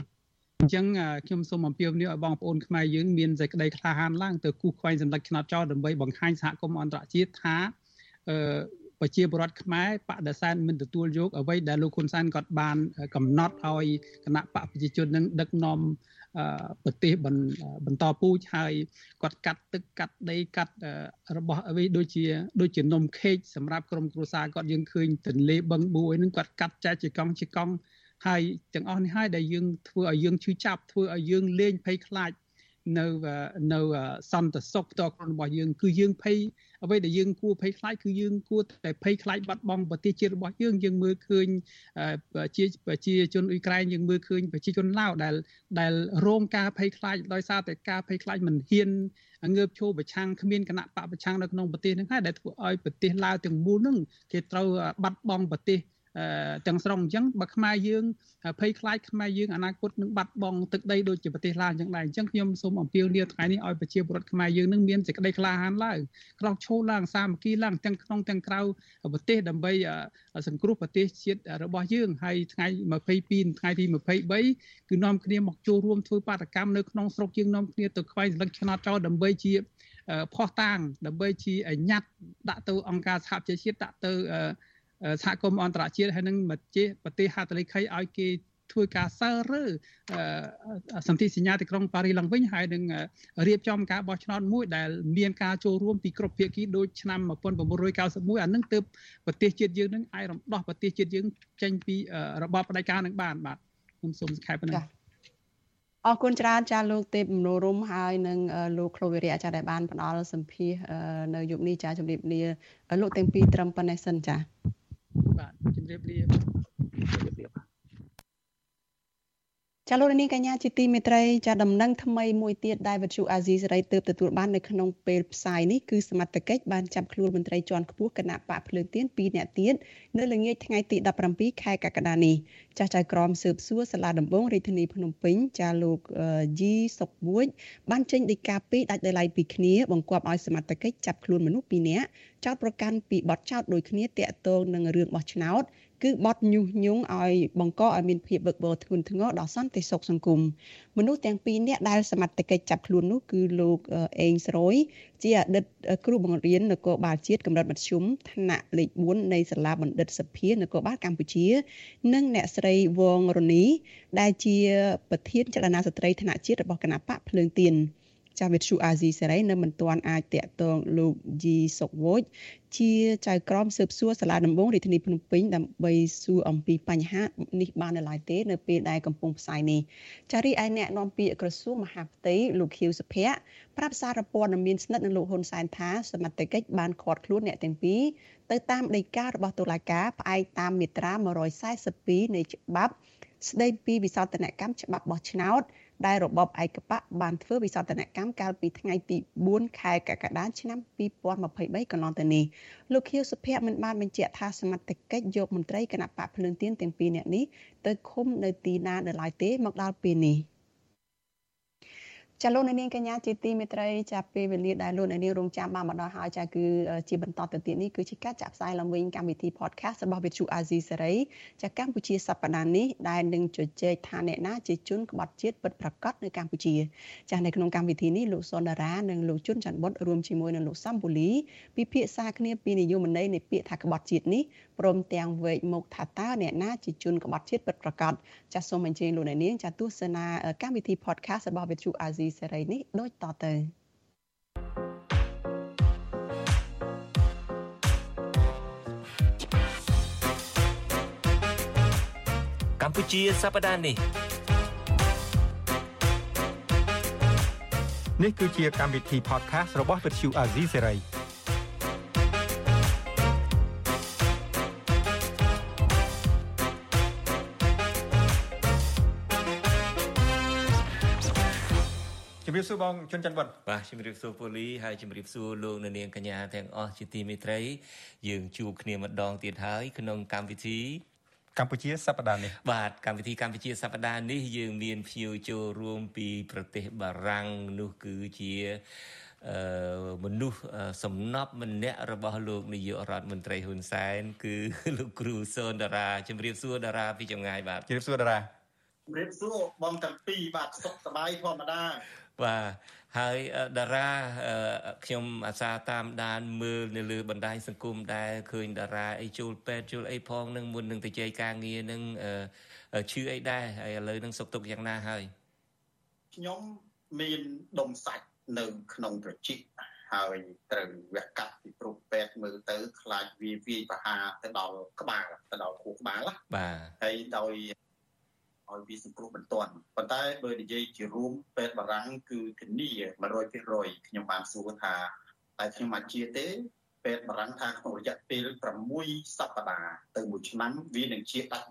អញ្ចឹងខ្ញុំសូមអំពាវនាវឲ្យបងប្អូនខ្មែរយើងមានសេចក្តីក្លាហានឡើងទៅគូសខ្វែងសម្លឹកឆ្នោតចោលដើម្បីបង្ហាញសហគមន៍អន្តរជាតិថាអឺ ប្រជាពលរដ្ឋខ្មែរបដិសេធមិនទទួលយកអ្វីដែលលោកហ៊ុនសែនគាត់បាន កំណត់ឲ្យគណៈបកប្រជាជននឹងដឹកនាំប្រទេសបន្តពូជហើយគាត់កាត់ទឹកកាត់ដីកាត់របស់អ្វីដូចជាដូចជានំខេកសម្រាប់ក្រុមគ្រួសារគាត់យើងឃើញទន្លេបឹងបួយនឹងគាត់កាត់ចែកជាកង់ជាកង់ហើយទាំងអស់នេះហើយដែលយើងធ្វើឲ្យយើងឈឺចាប់ធ្វើឲ្យយើងលេងភ័យខ្លាចនៅនៅសន្តិសុខផ្ទាល់ខ្លួនរបស់យើងគឺយើងភ័យ អ្វីដែលយើងគួរភ័យខ្លាចគឺយើងគួរតែភ័យខ្លាចបាត់បង់ប្រទេសជាតិរបស់យើងយើងមើលឃើញជាប្រជាជនអ៊ុយក្រែនយើងមើលឃើញប្រជាជនឡាវដែលដែលរងការភ័យខ្លាចដោយសារតែការភ័យខ្លាចមិនហ៊ានងើបឈរប្រឆាំងគ្មានគណៈបកប្រឆាំងនៅក្នុងប្រទេសហ្នឹងហើយដែលធ្វើឲ្យប្រទេសឡាវទាំងមូលហ្នឹងគេត្រូវបាត់បង់ប្រទេស ទាំងស្រុងអញ្ចឹងបើខ្មែរយើងភ័យខ្លាចខ្មែរយើងអនាគតនឹងបាត់បង់ទឹកដីដូចជាប្រទេសឡាវអញ្ចឹងដែរអញ្ចឹងខ្ញុំសូមអំពាវនាវថ្ងៃនេះឲ្យប្រជាពលរដ្ឋខ្មែរយើងនឹងមានសេចក្តីក្លាហានឡើងក្រោកឈរឡើងសាមគ្គីឡើងទាំងក្នុងទាំងក្រៅប្រទេសដើម្បីសង្គ្រោះប្រទេសជាតិរបស់យើងហើយថ្ងៃ22ថ្ងៃទី23គឺនាំគ្នាមកចូលរួមធ្វើបាតកម្មនៅក្នុងស្រុកយើងនាំគ្នាទៅខ្វែងស្លឹកឆ្នោតចោលដើម្បីជាផោះតាងដើម្បីជាញត្តិដាក់ទៅអង្គការសហប្រជាជាតិដាក់ទៅ សហគមន៍អន្តរជាតិហើយនឹងប្រទេសហត្ថលេខីឲ្យគេធ្វើការសើរើសន្ធិសញ្ញាទីក្រុងប៉ារីឡើងវិញហើយនឹងរៀបចំការបោះឆ្នោតមួយដែលមានការចូលរួមពីគ្រប់ភាគីដូចឆ្នាំ1991អានឹងទើបប្រទេសជាតិយើងនឹងអាចរំដោះប្រទេសជាតិយើងចេញពីរបបផ្ដាច់ការនឹងបានបាទខ្ញុំសូមសង្ខេបប៉ុណ្ណឹងអរគុណច្រើនចាលោកទេពមនោរមហើយនឹងលោកក្លូវីរីអាចារ្យដែលបានផ្ដល់សម្ភារនៅយុគនេះចាជំរាបលាលោកទាំងពីរត្រឹមប៉ុណ្ណេះសិនចា បាទជំរាបលាជំរាបលា ចាលោកនាងកញ្ញាជាទីមេត្រីចាដំណឹងថ្មីមួយទៀតដែលវិទ្យុអាស៊ីសេរីទើបទទួលបាននៅក្នុងពេលផ្សាយនេះគឺសមត្ថកិច្ចបានចាប់ខ្លួនមន្ត្រីជាន់ខ្ពស់គណៈបកភ្លើងទៀន2នាក់ទៀតនៅល្ងាចថ្ងៃទី17ខែកក្កដានេះចាស់ចៅក្រមស៊ើបសួរសាលាដំបងរាជធានីភ្នំពេញចាលោកយីសុកវួយបានចេញដីកាពីដាច់ដោយឡែកពីគ្នាបង្គាប់ឲ្យសមត្ថកិច្ចចាប់ខ្លួនមនុស្ស2នាក់ចោតប្រកាន់ពីបទចោតដូចគ្នាតាក់ទងនឹងរឿងបោះឆ្នោត គឺបទញុះញង់ឲ្យបង្កឲ្យមានភាពវឹកវរធ្ងន់ធ្ងរដល់សន្តិសុខសង្គមមនុស្សទាំងពីរនាក់ដែលសមត្ថកិច្ចចាប់ខ្លួននោះគឺលោកអេងស្រួយជាអតីតគ្រូបង្រៀននគរបាលជាតិកម្រិតមធ្យមថ្នាក់លេខ4នៃសាលាបណ្ឌិតសភានគរបាលកម្ពុជា និងអ្នកស្រីវងរនីដែលជាប្រធានចលនាស្ត្រីថ្នាក់ជាតិរបស់គណៈបកភ្លើងទៀន ចាស់វិទ្យុអាស៊ីសេរីនៅមិនទាន់អាចតាក់ទងលោកជីសុកវូចជាចៅក្រមស៊ើបសួរសាលាដំបងរាជធានីភ្នំពេញដើម្បីសួរអំពីបញ្ហានេះបាននៅឡើយទេនៅពេលដែលកំពុងផ្សាយនេះចារីឯអ្នកនាំពាក្យក្រសួងមហាផ្ទៃលោកខៀវសុភ័ក្រប្រាប់សារព័ត៌មានស្និទ្ធនឹងលោកហ៊ុនសែនថាសមត្ថកិច្ចបានឃាត់ខ្លួនអ្នកទាំងពីរទៅតាមដីការបស់តុលាការផ្អែកតាមមាត្រា142នៃច្បាប់ស្ដីពីវិសោធនកម្មច្បាប់បោះឆ្នោត ដែលរបបឯកបកបានធ្វើវិសោធនកម្មកាលពីថ្ងៃទី4ខែកក្កដាឆ្នាំ2023កន្លងទៅនេះលោកខៀវសុភ័ក្រមិនបានបញ្ជាក់ថាសមត្ថកិច្ចយកមន្ត្រីគណៈបកភ្លើងទៀនទាំងពីរនាក់នេះទៅឃុំនៅទីណានៅឡើយទេមកដល់ពេលនេះ។ ចាលោកនាងកញ្ញាជាទីមេត្រីចាពេលវេលាដែលលោកនាងរងចាំបានមកដល់ហើយចាគឺជាបន្តទៅទៀតនេះគឺជាការចាក់ផ្សាយឡើងវិញកម្មវិធី podcast របស់ Vithu Azizi Serai ចាកម្ពុជាសប្តាហ៍នេះដែលនឹងជជែកថាអ្នកណាជាជនក្បត់ជាតិពិតប្រាកដនៅកម្ពុជាចានៅក្នុងកម្មវិធីនេះលោកសុនដារានិងលោកជុនច័ន្ទបុតរួមជាមួយនឹងលោកសំបូលីពិភាក្សាគ្នាពីនយោបាយនៃពាក្យថាក្បត់ជាតិនេះព្រមទាំងវែកមុខថាតើអ្នកណាជាជនក្បត់ជាតិពិតប្រាកដចាសូមអញ្ជើញលោកអ្នកនាងចាទស្សនាកម្មវិធី podcast របស់ Vithu Azizi សេរីនេះដូចតទៅកម្ពុជាសប្តាហ៍នេះនេះគឺជាកម្មវិធី podcast របស់ Vuthu Azizi Serai ជំរា បសួរបងជុនច័ន្ទវត្តបាទជំរាបសួរពូលីហើយជំរាបសួរលោកអ្នកនាងកញ្ញាទាំងអស់ជាទីមេត្រីយើងជួបគ្នាម្ដងទៀតហើយក្នុងកម្មវិធីកម្ពុជាសប្តាហ៍នេះបាទកម្មវិធីកម្ពុជាសប្តាហ៍នេះយើងមានភ្ញៀវចូលរួមពីប្រទេសបារាំងនោះគឺជាអឺមនុស្សសំណប់ម្នាក់របស់លោកនាយករដ្ឋមន្ត្រីហ៊ុនសែន គឺលោកគ្រូសូនតារាជំរាបសួរតារាពីចម្ងាយបាទជំរាបសួរតារាជំរាបសួរបងទាំងពីរបាទសុខសប្បាយធម្មតា បាទហើយតារាខ្ញុំអាសាតាមដានមើលនៅលើបណ្ដាញសង្គមដែលឃើញតារាអីជួលពេទ្យជួលអីផងនឹងមុននឹងទៅជ័យការងារនឹងឈឺអីដែរហើយឥឡូវនឹងសុខទុក្ខយ៉ាងណាហើយខ្ញុំមានដុំសាច់នៅក្នុងត្រចៀកហើយត្រូវវះកាត់ពីព្រោះពេទ្យមើលទៅ ខ្លាចវាវាយប្រហារទៅដល់ក្បាលទៅដល់ខួរក្បាលបាទហើយដោយ ឲ្យវាសង្គ្រោះបន្ទាន់ប៉ុន្តែបើនិយាយជារួមពេទ្យបារាំងគឺធានា100%ខ្ញុំបានសួរថាតែខ្ញុំអាចជាទេពេទ្យបារាំងថាក្នុងរយៈពេល6សប្តាហ៍ទៅ1ឆ្នាំវានឹងជាដាច់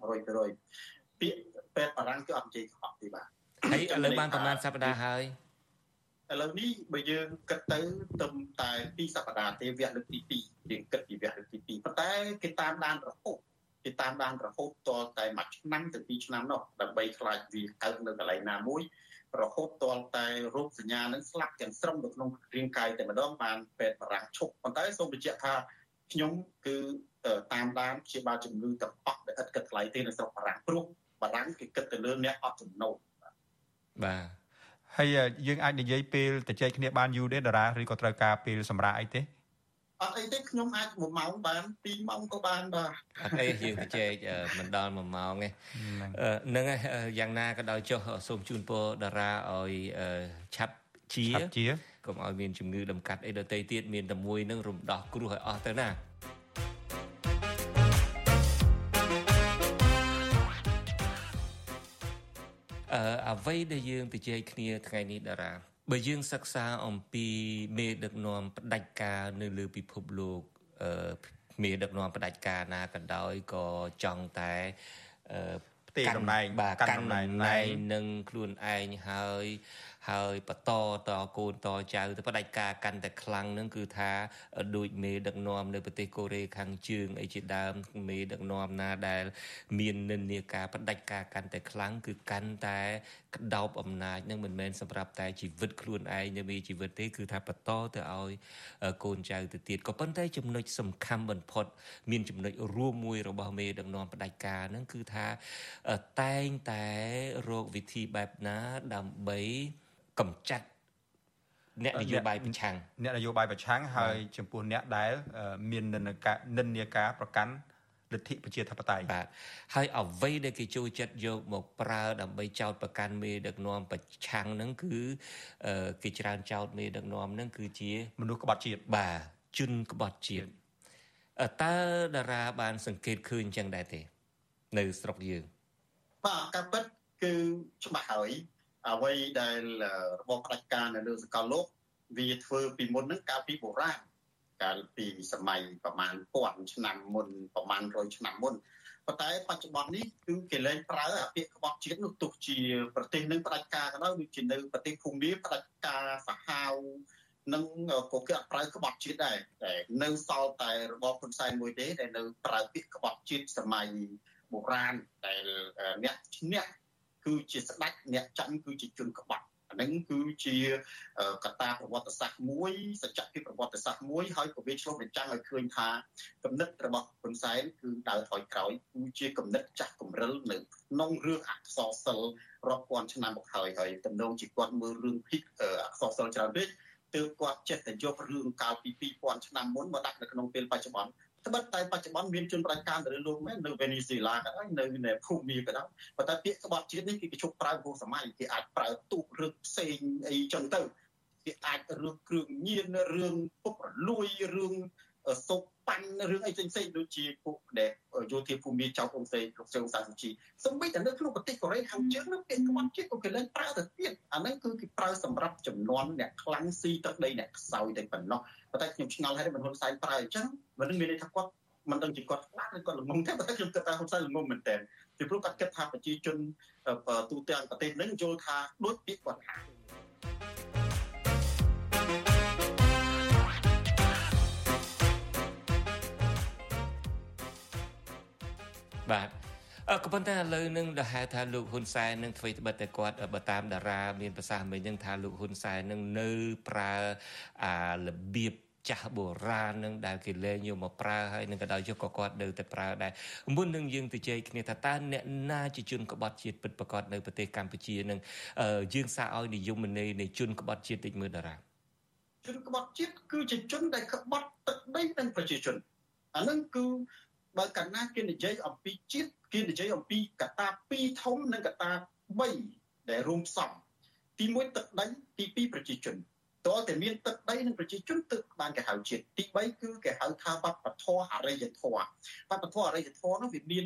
100%ពាក្យពេទ្យបារាំងគឺអត់និយាយខុសទេបាទហើយឥឡូវបានប្រហែលសប្តាហ៍ហើយឥឡូវនេះបើយើងគិតទៅត្រឹមតែ2សប្តាហ៍ទេវគ្គលើកទី2យើងគិតពីវគ្គលើកទី2ប៉ុន្តែគេតាមដានរហូត គេតាមដានរហូតតតែមួយឆ្នាំទៅពីរឆ្នាំនោះដើម្បីខ្លាចវាកើតនៅកន្លែងណាមួយរហូតតតែរោគសញ្ញានឹងស្លាប់ទាំងស្រុងនៅក្នុងរាងកាយតែម្ដងបានពេទ្យបារាំងឈប់ប៉ុន្តែសូមបញ្ជាក់ថាខ្ញុំគឺតាមដានព្យាបាលជំងឺទាំងអស់ដែលឥតគិតថ្លៃទេនៅស្រុកបារាំងព្រោះបារាំងគេគិតទៅលើអ្នកអត់ចំណូលបាទហើយយើងអាចនិយាយពេលទៅចែកគ្នាបានយូរទេតារាឬក៏ត្រូវការពេលសម្រាប់អីទេ អត់អីទេខ្ញុំអាច1ម៉ោងបាន2ម៉ោងក៏បានបាទអត់អីយើងទៅចែកមិនដល់1ម៉ោងទេហ្នឹងហើយយ៉ាងណាក៏ដោយចុះសូមជូនពរតារាឲ្យឆាប់ជាឆាប់ជាកុំឲ្យមានជំងឺដំកាត់អីដទៃទៀតមានតែមួយនឹងរំដោះគ្រោះឲ្យអស់ទៅណាអឺអ្វីដែលយើងទៅជែកគ្នាថ្ងៃនេះតារា បើយើងសិក្សាអំពីមេដឹកនាំផ្ដាច់ការនៅលើពិភពលោកអឺមេដឹកនាំផ្ដាច់ការណាក៏ដោយក៏ចង់តែអឺទេតំណែងបាទកាន់តំណែងនឹងខ្លួនឯងហើយ ហើយបន្តតកូនតចៅទៅផ្ដាច់ការកាន់តែខ្លាំងនឹងគឺថាដូចមេដឹកនាំនៅប្រទេសកូរ៉េខាងជើងអីជាដើមមេដឹកនាំណាដែល មាននិន្នាការផ្ដាច់ការកាន់តែខ្លាំងគឺកាន់តែក្តោបអំណាចនឹងមិនមែនសម្រាប់តែជីវិតខ្លួនឯងនៅមានជីវិតទេគឺថាបន្តទៅឲ្យកូនចៅទៅទៀតក៏ប៉ុន្តែចំណុចសំខាន់បំផុត មានចំណុចរួមមួយរបស់មេដឹកនាំផ្ដាច់ការហ្នឹងគឺថាតែងតែរកវិធីបែបណាដើម្បី កម្ចាត់អ្នកនយោបាយប្រឆាំងអ្នកនយោបាយប្រឆាំងហើយចំពោះអ្នកដែលមាននិន្នាការនិន្នាការប្រកាន់លទ្ធិប្រជាធិបតេយ្យបាទហើយអ្វីដែលគេចូលចិត្តយកមកប្រើដើម្បីចោតប្រកាន់មេដឹកនាំប្រឆាំងហ្នឹងគឺគេច្រើនចោតមេដឹកនាំហ្នឹងគឺជាមនុស្សក្បត់ជាតិបាទជនក្បត់ជាតិតើតារាបាន សង្កេតឃើញចឹងដែរទេ នៅស្រុកយើងបាទការពិតគឺច្បាស់ហើយ អ្វីដែលរបបផ្ដាច់ការនៅលើសកលលោកវាធ្វើពីមុនហ្នឹងកាលពីបុរាណកាលពីសម័យប្រមាណពាន់ឆ្នាំមុនប្រមាណ100ឆ្នាំមុនប៉ុន្តែបច្ចុប្បន្ននេះគឺគេលែងប្រើអាពាក្យក្បត់ជាតិនោះទោះជាប្រទេសនឹងផ្ដាច់ការក៏ដោយដូចជានៅប្រទេសភូមាផ្ដាច់ការសាហាវនឹងក៏គេអត់ប្រើក្បត់ជាតិដែរតែនៅសល់តែរបបហ៊ុនសែនមួយទេដែលនៅប្រើពាក្យក្បត់ជាតិសម័យបុរាណដែលអ្នកឈ្នះ គឺជាស្ដេចអ្នកចាញ់គឺជាជនក្បត់អានឹងគឺជាកត្តាប្រវត្តិសាស្ត្រមួយសច្ចភាពប្រវត្តិសាស្ត្រមួយហើយក៏វាឆ្លុះបញ្ចាំងឲ្យឃើញថាគំនិតរបស់ហ៊ុនសែនគឺដើរថយក្រោយគឺជាគំនិតចាស់គំរិលនៅក្នុងរឿងអក្សរសិល្ប៍រាប់ពាន់ឆ្នាំមកហើយហើយតំណងជាគាត់មើលរឿងភិកអក្សរសិល្ប៍ច្រើនពេកទើបគាត់ចេះតែយករឿងកាលពី2000ឆ្នាំមុនមកដាក់នៅក្នុងពេលបច្ចុប្បន្ន ត្បិតតែបច្ចុប្បន្នមានជនប្រជាការទៅលើលោកមែននៅវេនេស៊ុយឡាក៏ដោយនៅនៅភូមាក៏ដោយប៉ុន្តែពាក្យក្បត់ជាតិនេះគេគេជប់ប្រើហួសសម័យគេអាចប្រើទូករឹកផ្សេងអីចឹងទៅគេអាចរឿងគ្រឿងញៀនរឿងពុករលួយរឿង សុកប៉ាន់រឿងអីផ្សេងៗដូចជាពួកដែលយោធាភូមិចៅអង្គសេលោកស្រីសាសុជីសំបីតែនៅក្នុងប្រទេសកូរ៉េខាងជើងនោះពាក្យក្បត់ជាតិក៏គេលែងប្រើទៅទៀតអាហ្នឹងគឺគេប្រើសម្រាប់ចំនួនអ្នកខ្លាំងស៊ីទឹកដីអ្នកខ្សោយតែប៉ុណ្ណោះប៉ុន្តែខ្ញុំឆ្ងល់ហើយមិនហ៊ុនសែនប្រើអញ្ចឹងមិនមានន័យថាគាត់មិនដឹងជាគាត់ខ្លាចឬគាត់ល្ងងទេប៉ុន្តែខ្ញុំគិតថាហ៊ុនសែនល្ងងមែនតើពីព្រោះគាត់គិតថាប្រជាជនទូទាំងប្រទេសនឹងយល់ថាដូចពាក្យគាត់ថា បាទអឺក៏ប៉ុន្តែឥឡូវនឹងដែលហៅថាលោកហ៊ុនសែននឹងធ្វើត្បិតតែគាត់បើតាមតារាមានប្រសាសន៍មិញនឹងថាលោកហ៊ុនសែននឹងនៅប្រើអារបៀបចាស់បុរាណនឹងដែលគេលែងយកមកប្រើហើយនឹងក៏ដោយយកក៏គាត់នៅតែប្រើដែរមុននឹងយើងទៅជែកគ្នាថាតើអ្នកណាជាជនក្បត់ជាតិពិតប្រាកដនៅប្រទេសកម្ពុជានឹងយើងសារឲ្យនិយមន័យនៃជនក្បត់ជាតិតិចមើលតារាជនក្បត់ជាតិគឺជាជនដែលក្បត់ទឹកដីនិងប្រជាជនអានឹងគឺ បើកាលណាគេនិយាយអំពីជាតិគេនិយាយអំពីកត្តា2ធំនិងកត្តា3ដែលរួមផ្សំទី1ទឹកដីទី2ប្រជាជនតើតែមានទឹកដីនិងប្រជាជនទើបបានគេហៅជាតិទី3គឺគេហៅថាវប្បធម៌អរិយធម៌វប្បធម៌អរិយធម៌នោះវាមាន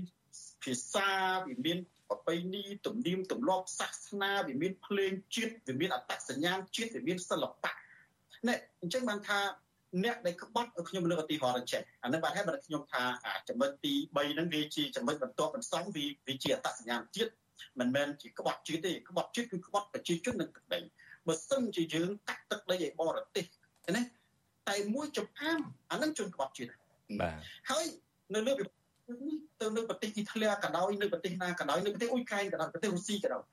ភាសាវាមានប្រពៃណីទំនៀមទម្លាប់សាសនាវាមានភ្លេងជាតិវាមានអត្តសញ្ញាណជាតិវាមានសិល្បៈនេះអញ្ចឹងបានថា អ្នកដែលក្បត់ខ្ញុំលើកឧទាហរណ៍ចេះអានឹងបាទហើយបើខ្ញុំថាចំណុចទី3ហ្នឹងវាជាចំណុចបន្ទាប់បន្សំវាវាជាអត្តសញ្ញាណជាតិមិនមែនជាក្បត់ជាតិទេក្បត់ជាតិគឺក្បត់ប្រជាជននឹងទឹកដីបើសិនជាយើងកាត់ទឹកដីឲ្យបរទេសណាតែមួយចំអាមអានឹងជនក្បត់ជាតិបាទហើយនៅលើនេះទៅនៅប្រទេសអ៊ីតាលីក៏ដោយនៅប្រទេសណាក៏ដោយនៅប្រទេសអ៊ុយក្រែនក៏ដោយប្រទេសរុស្ស៊ីក៏ដោយ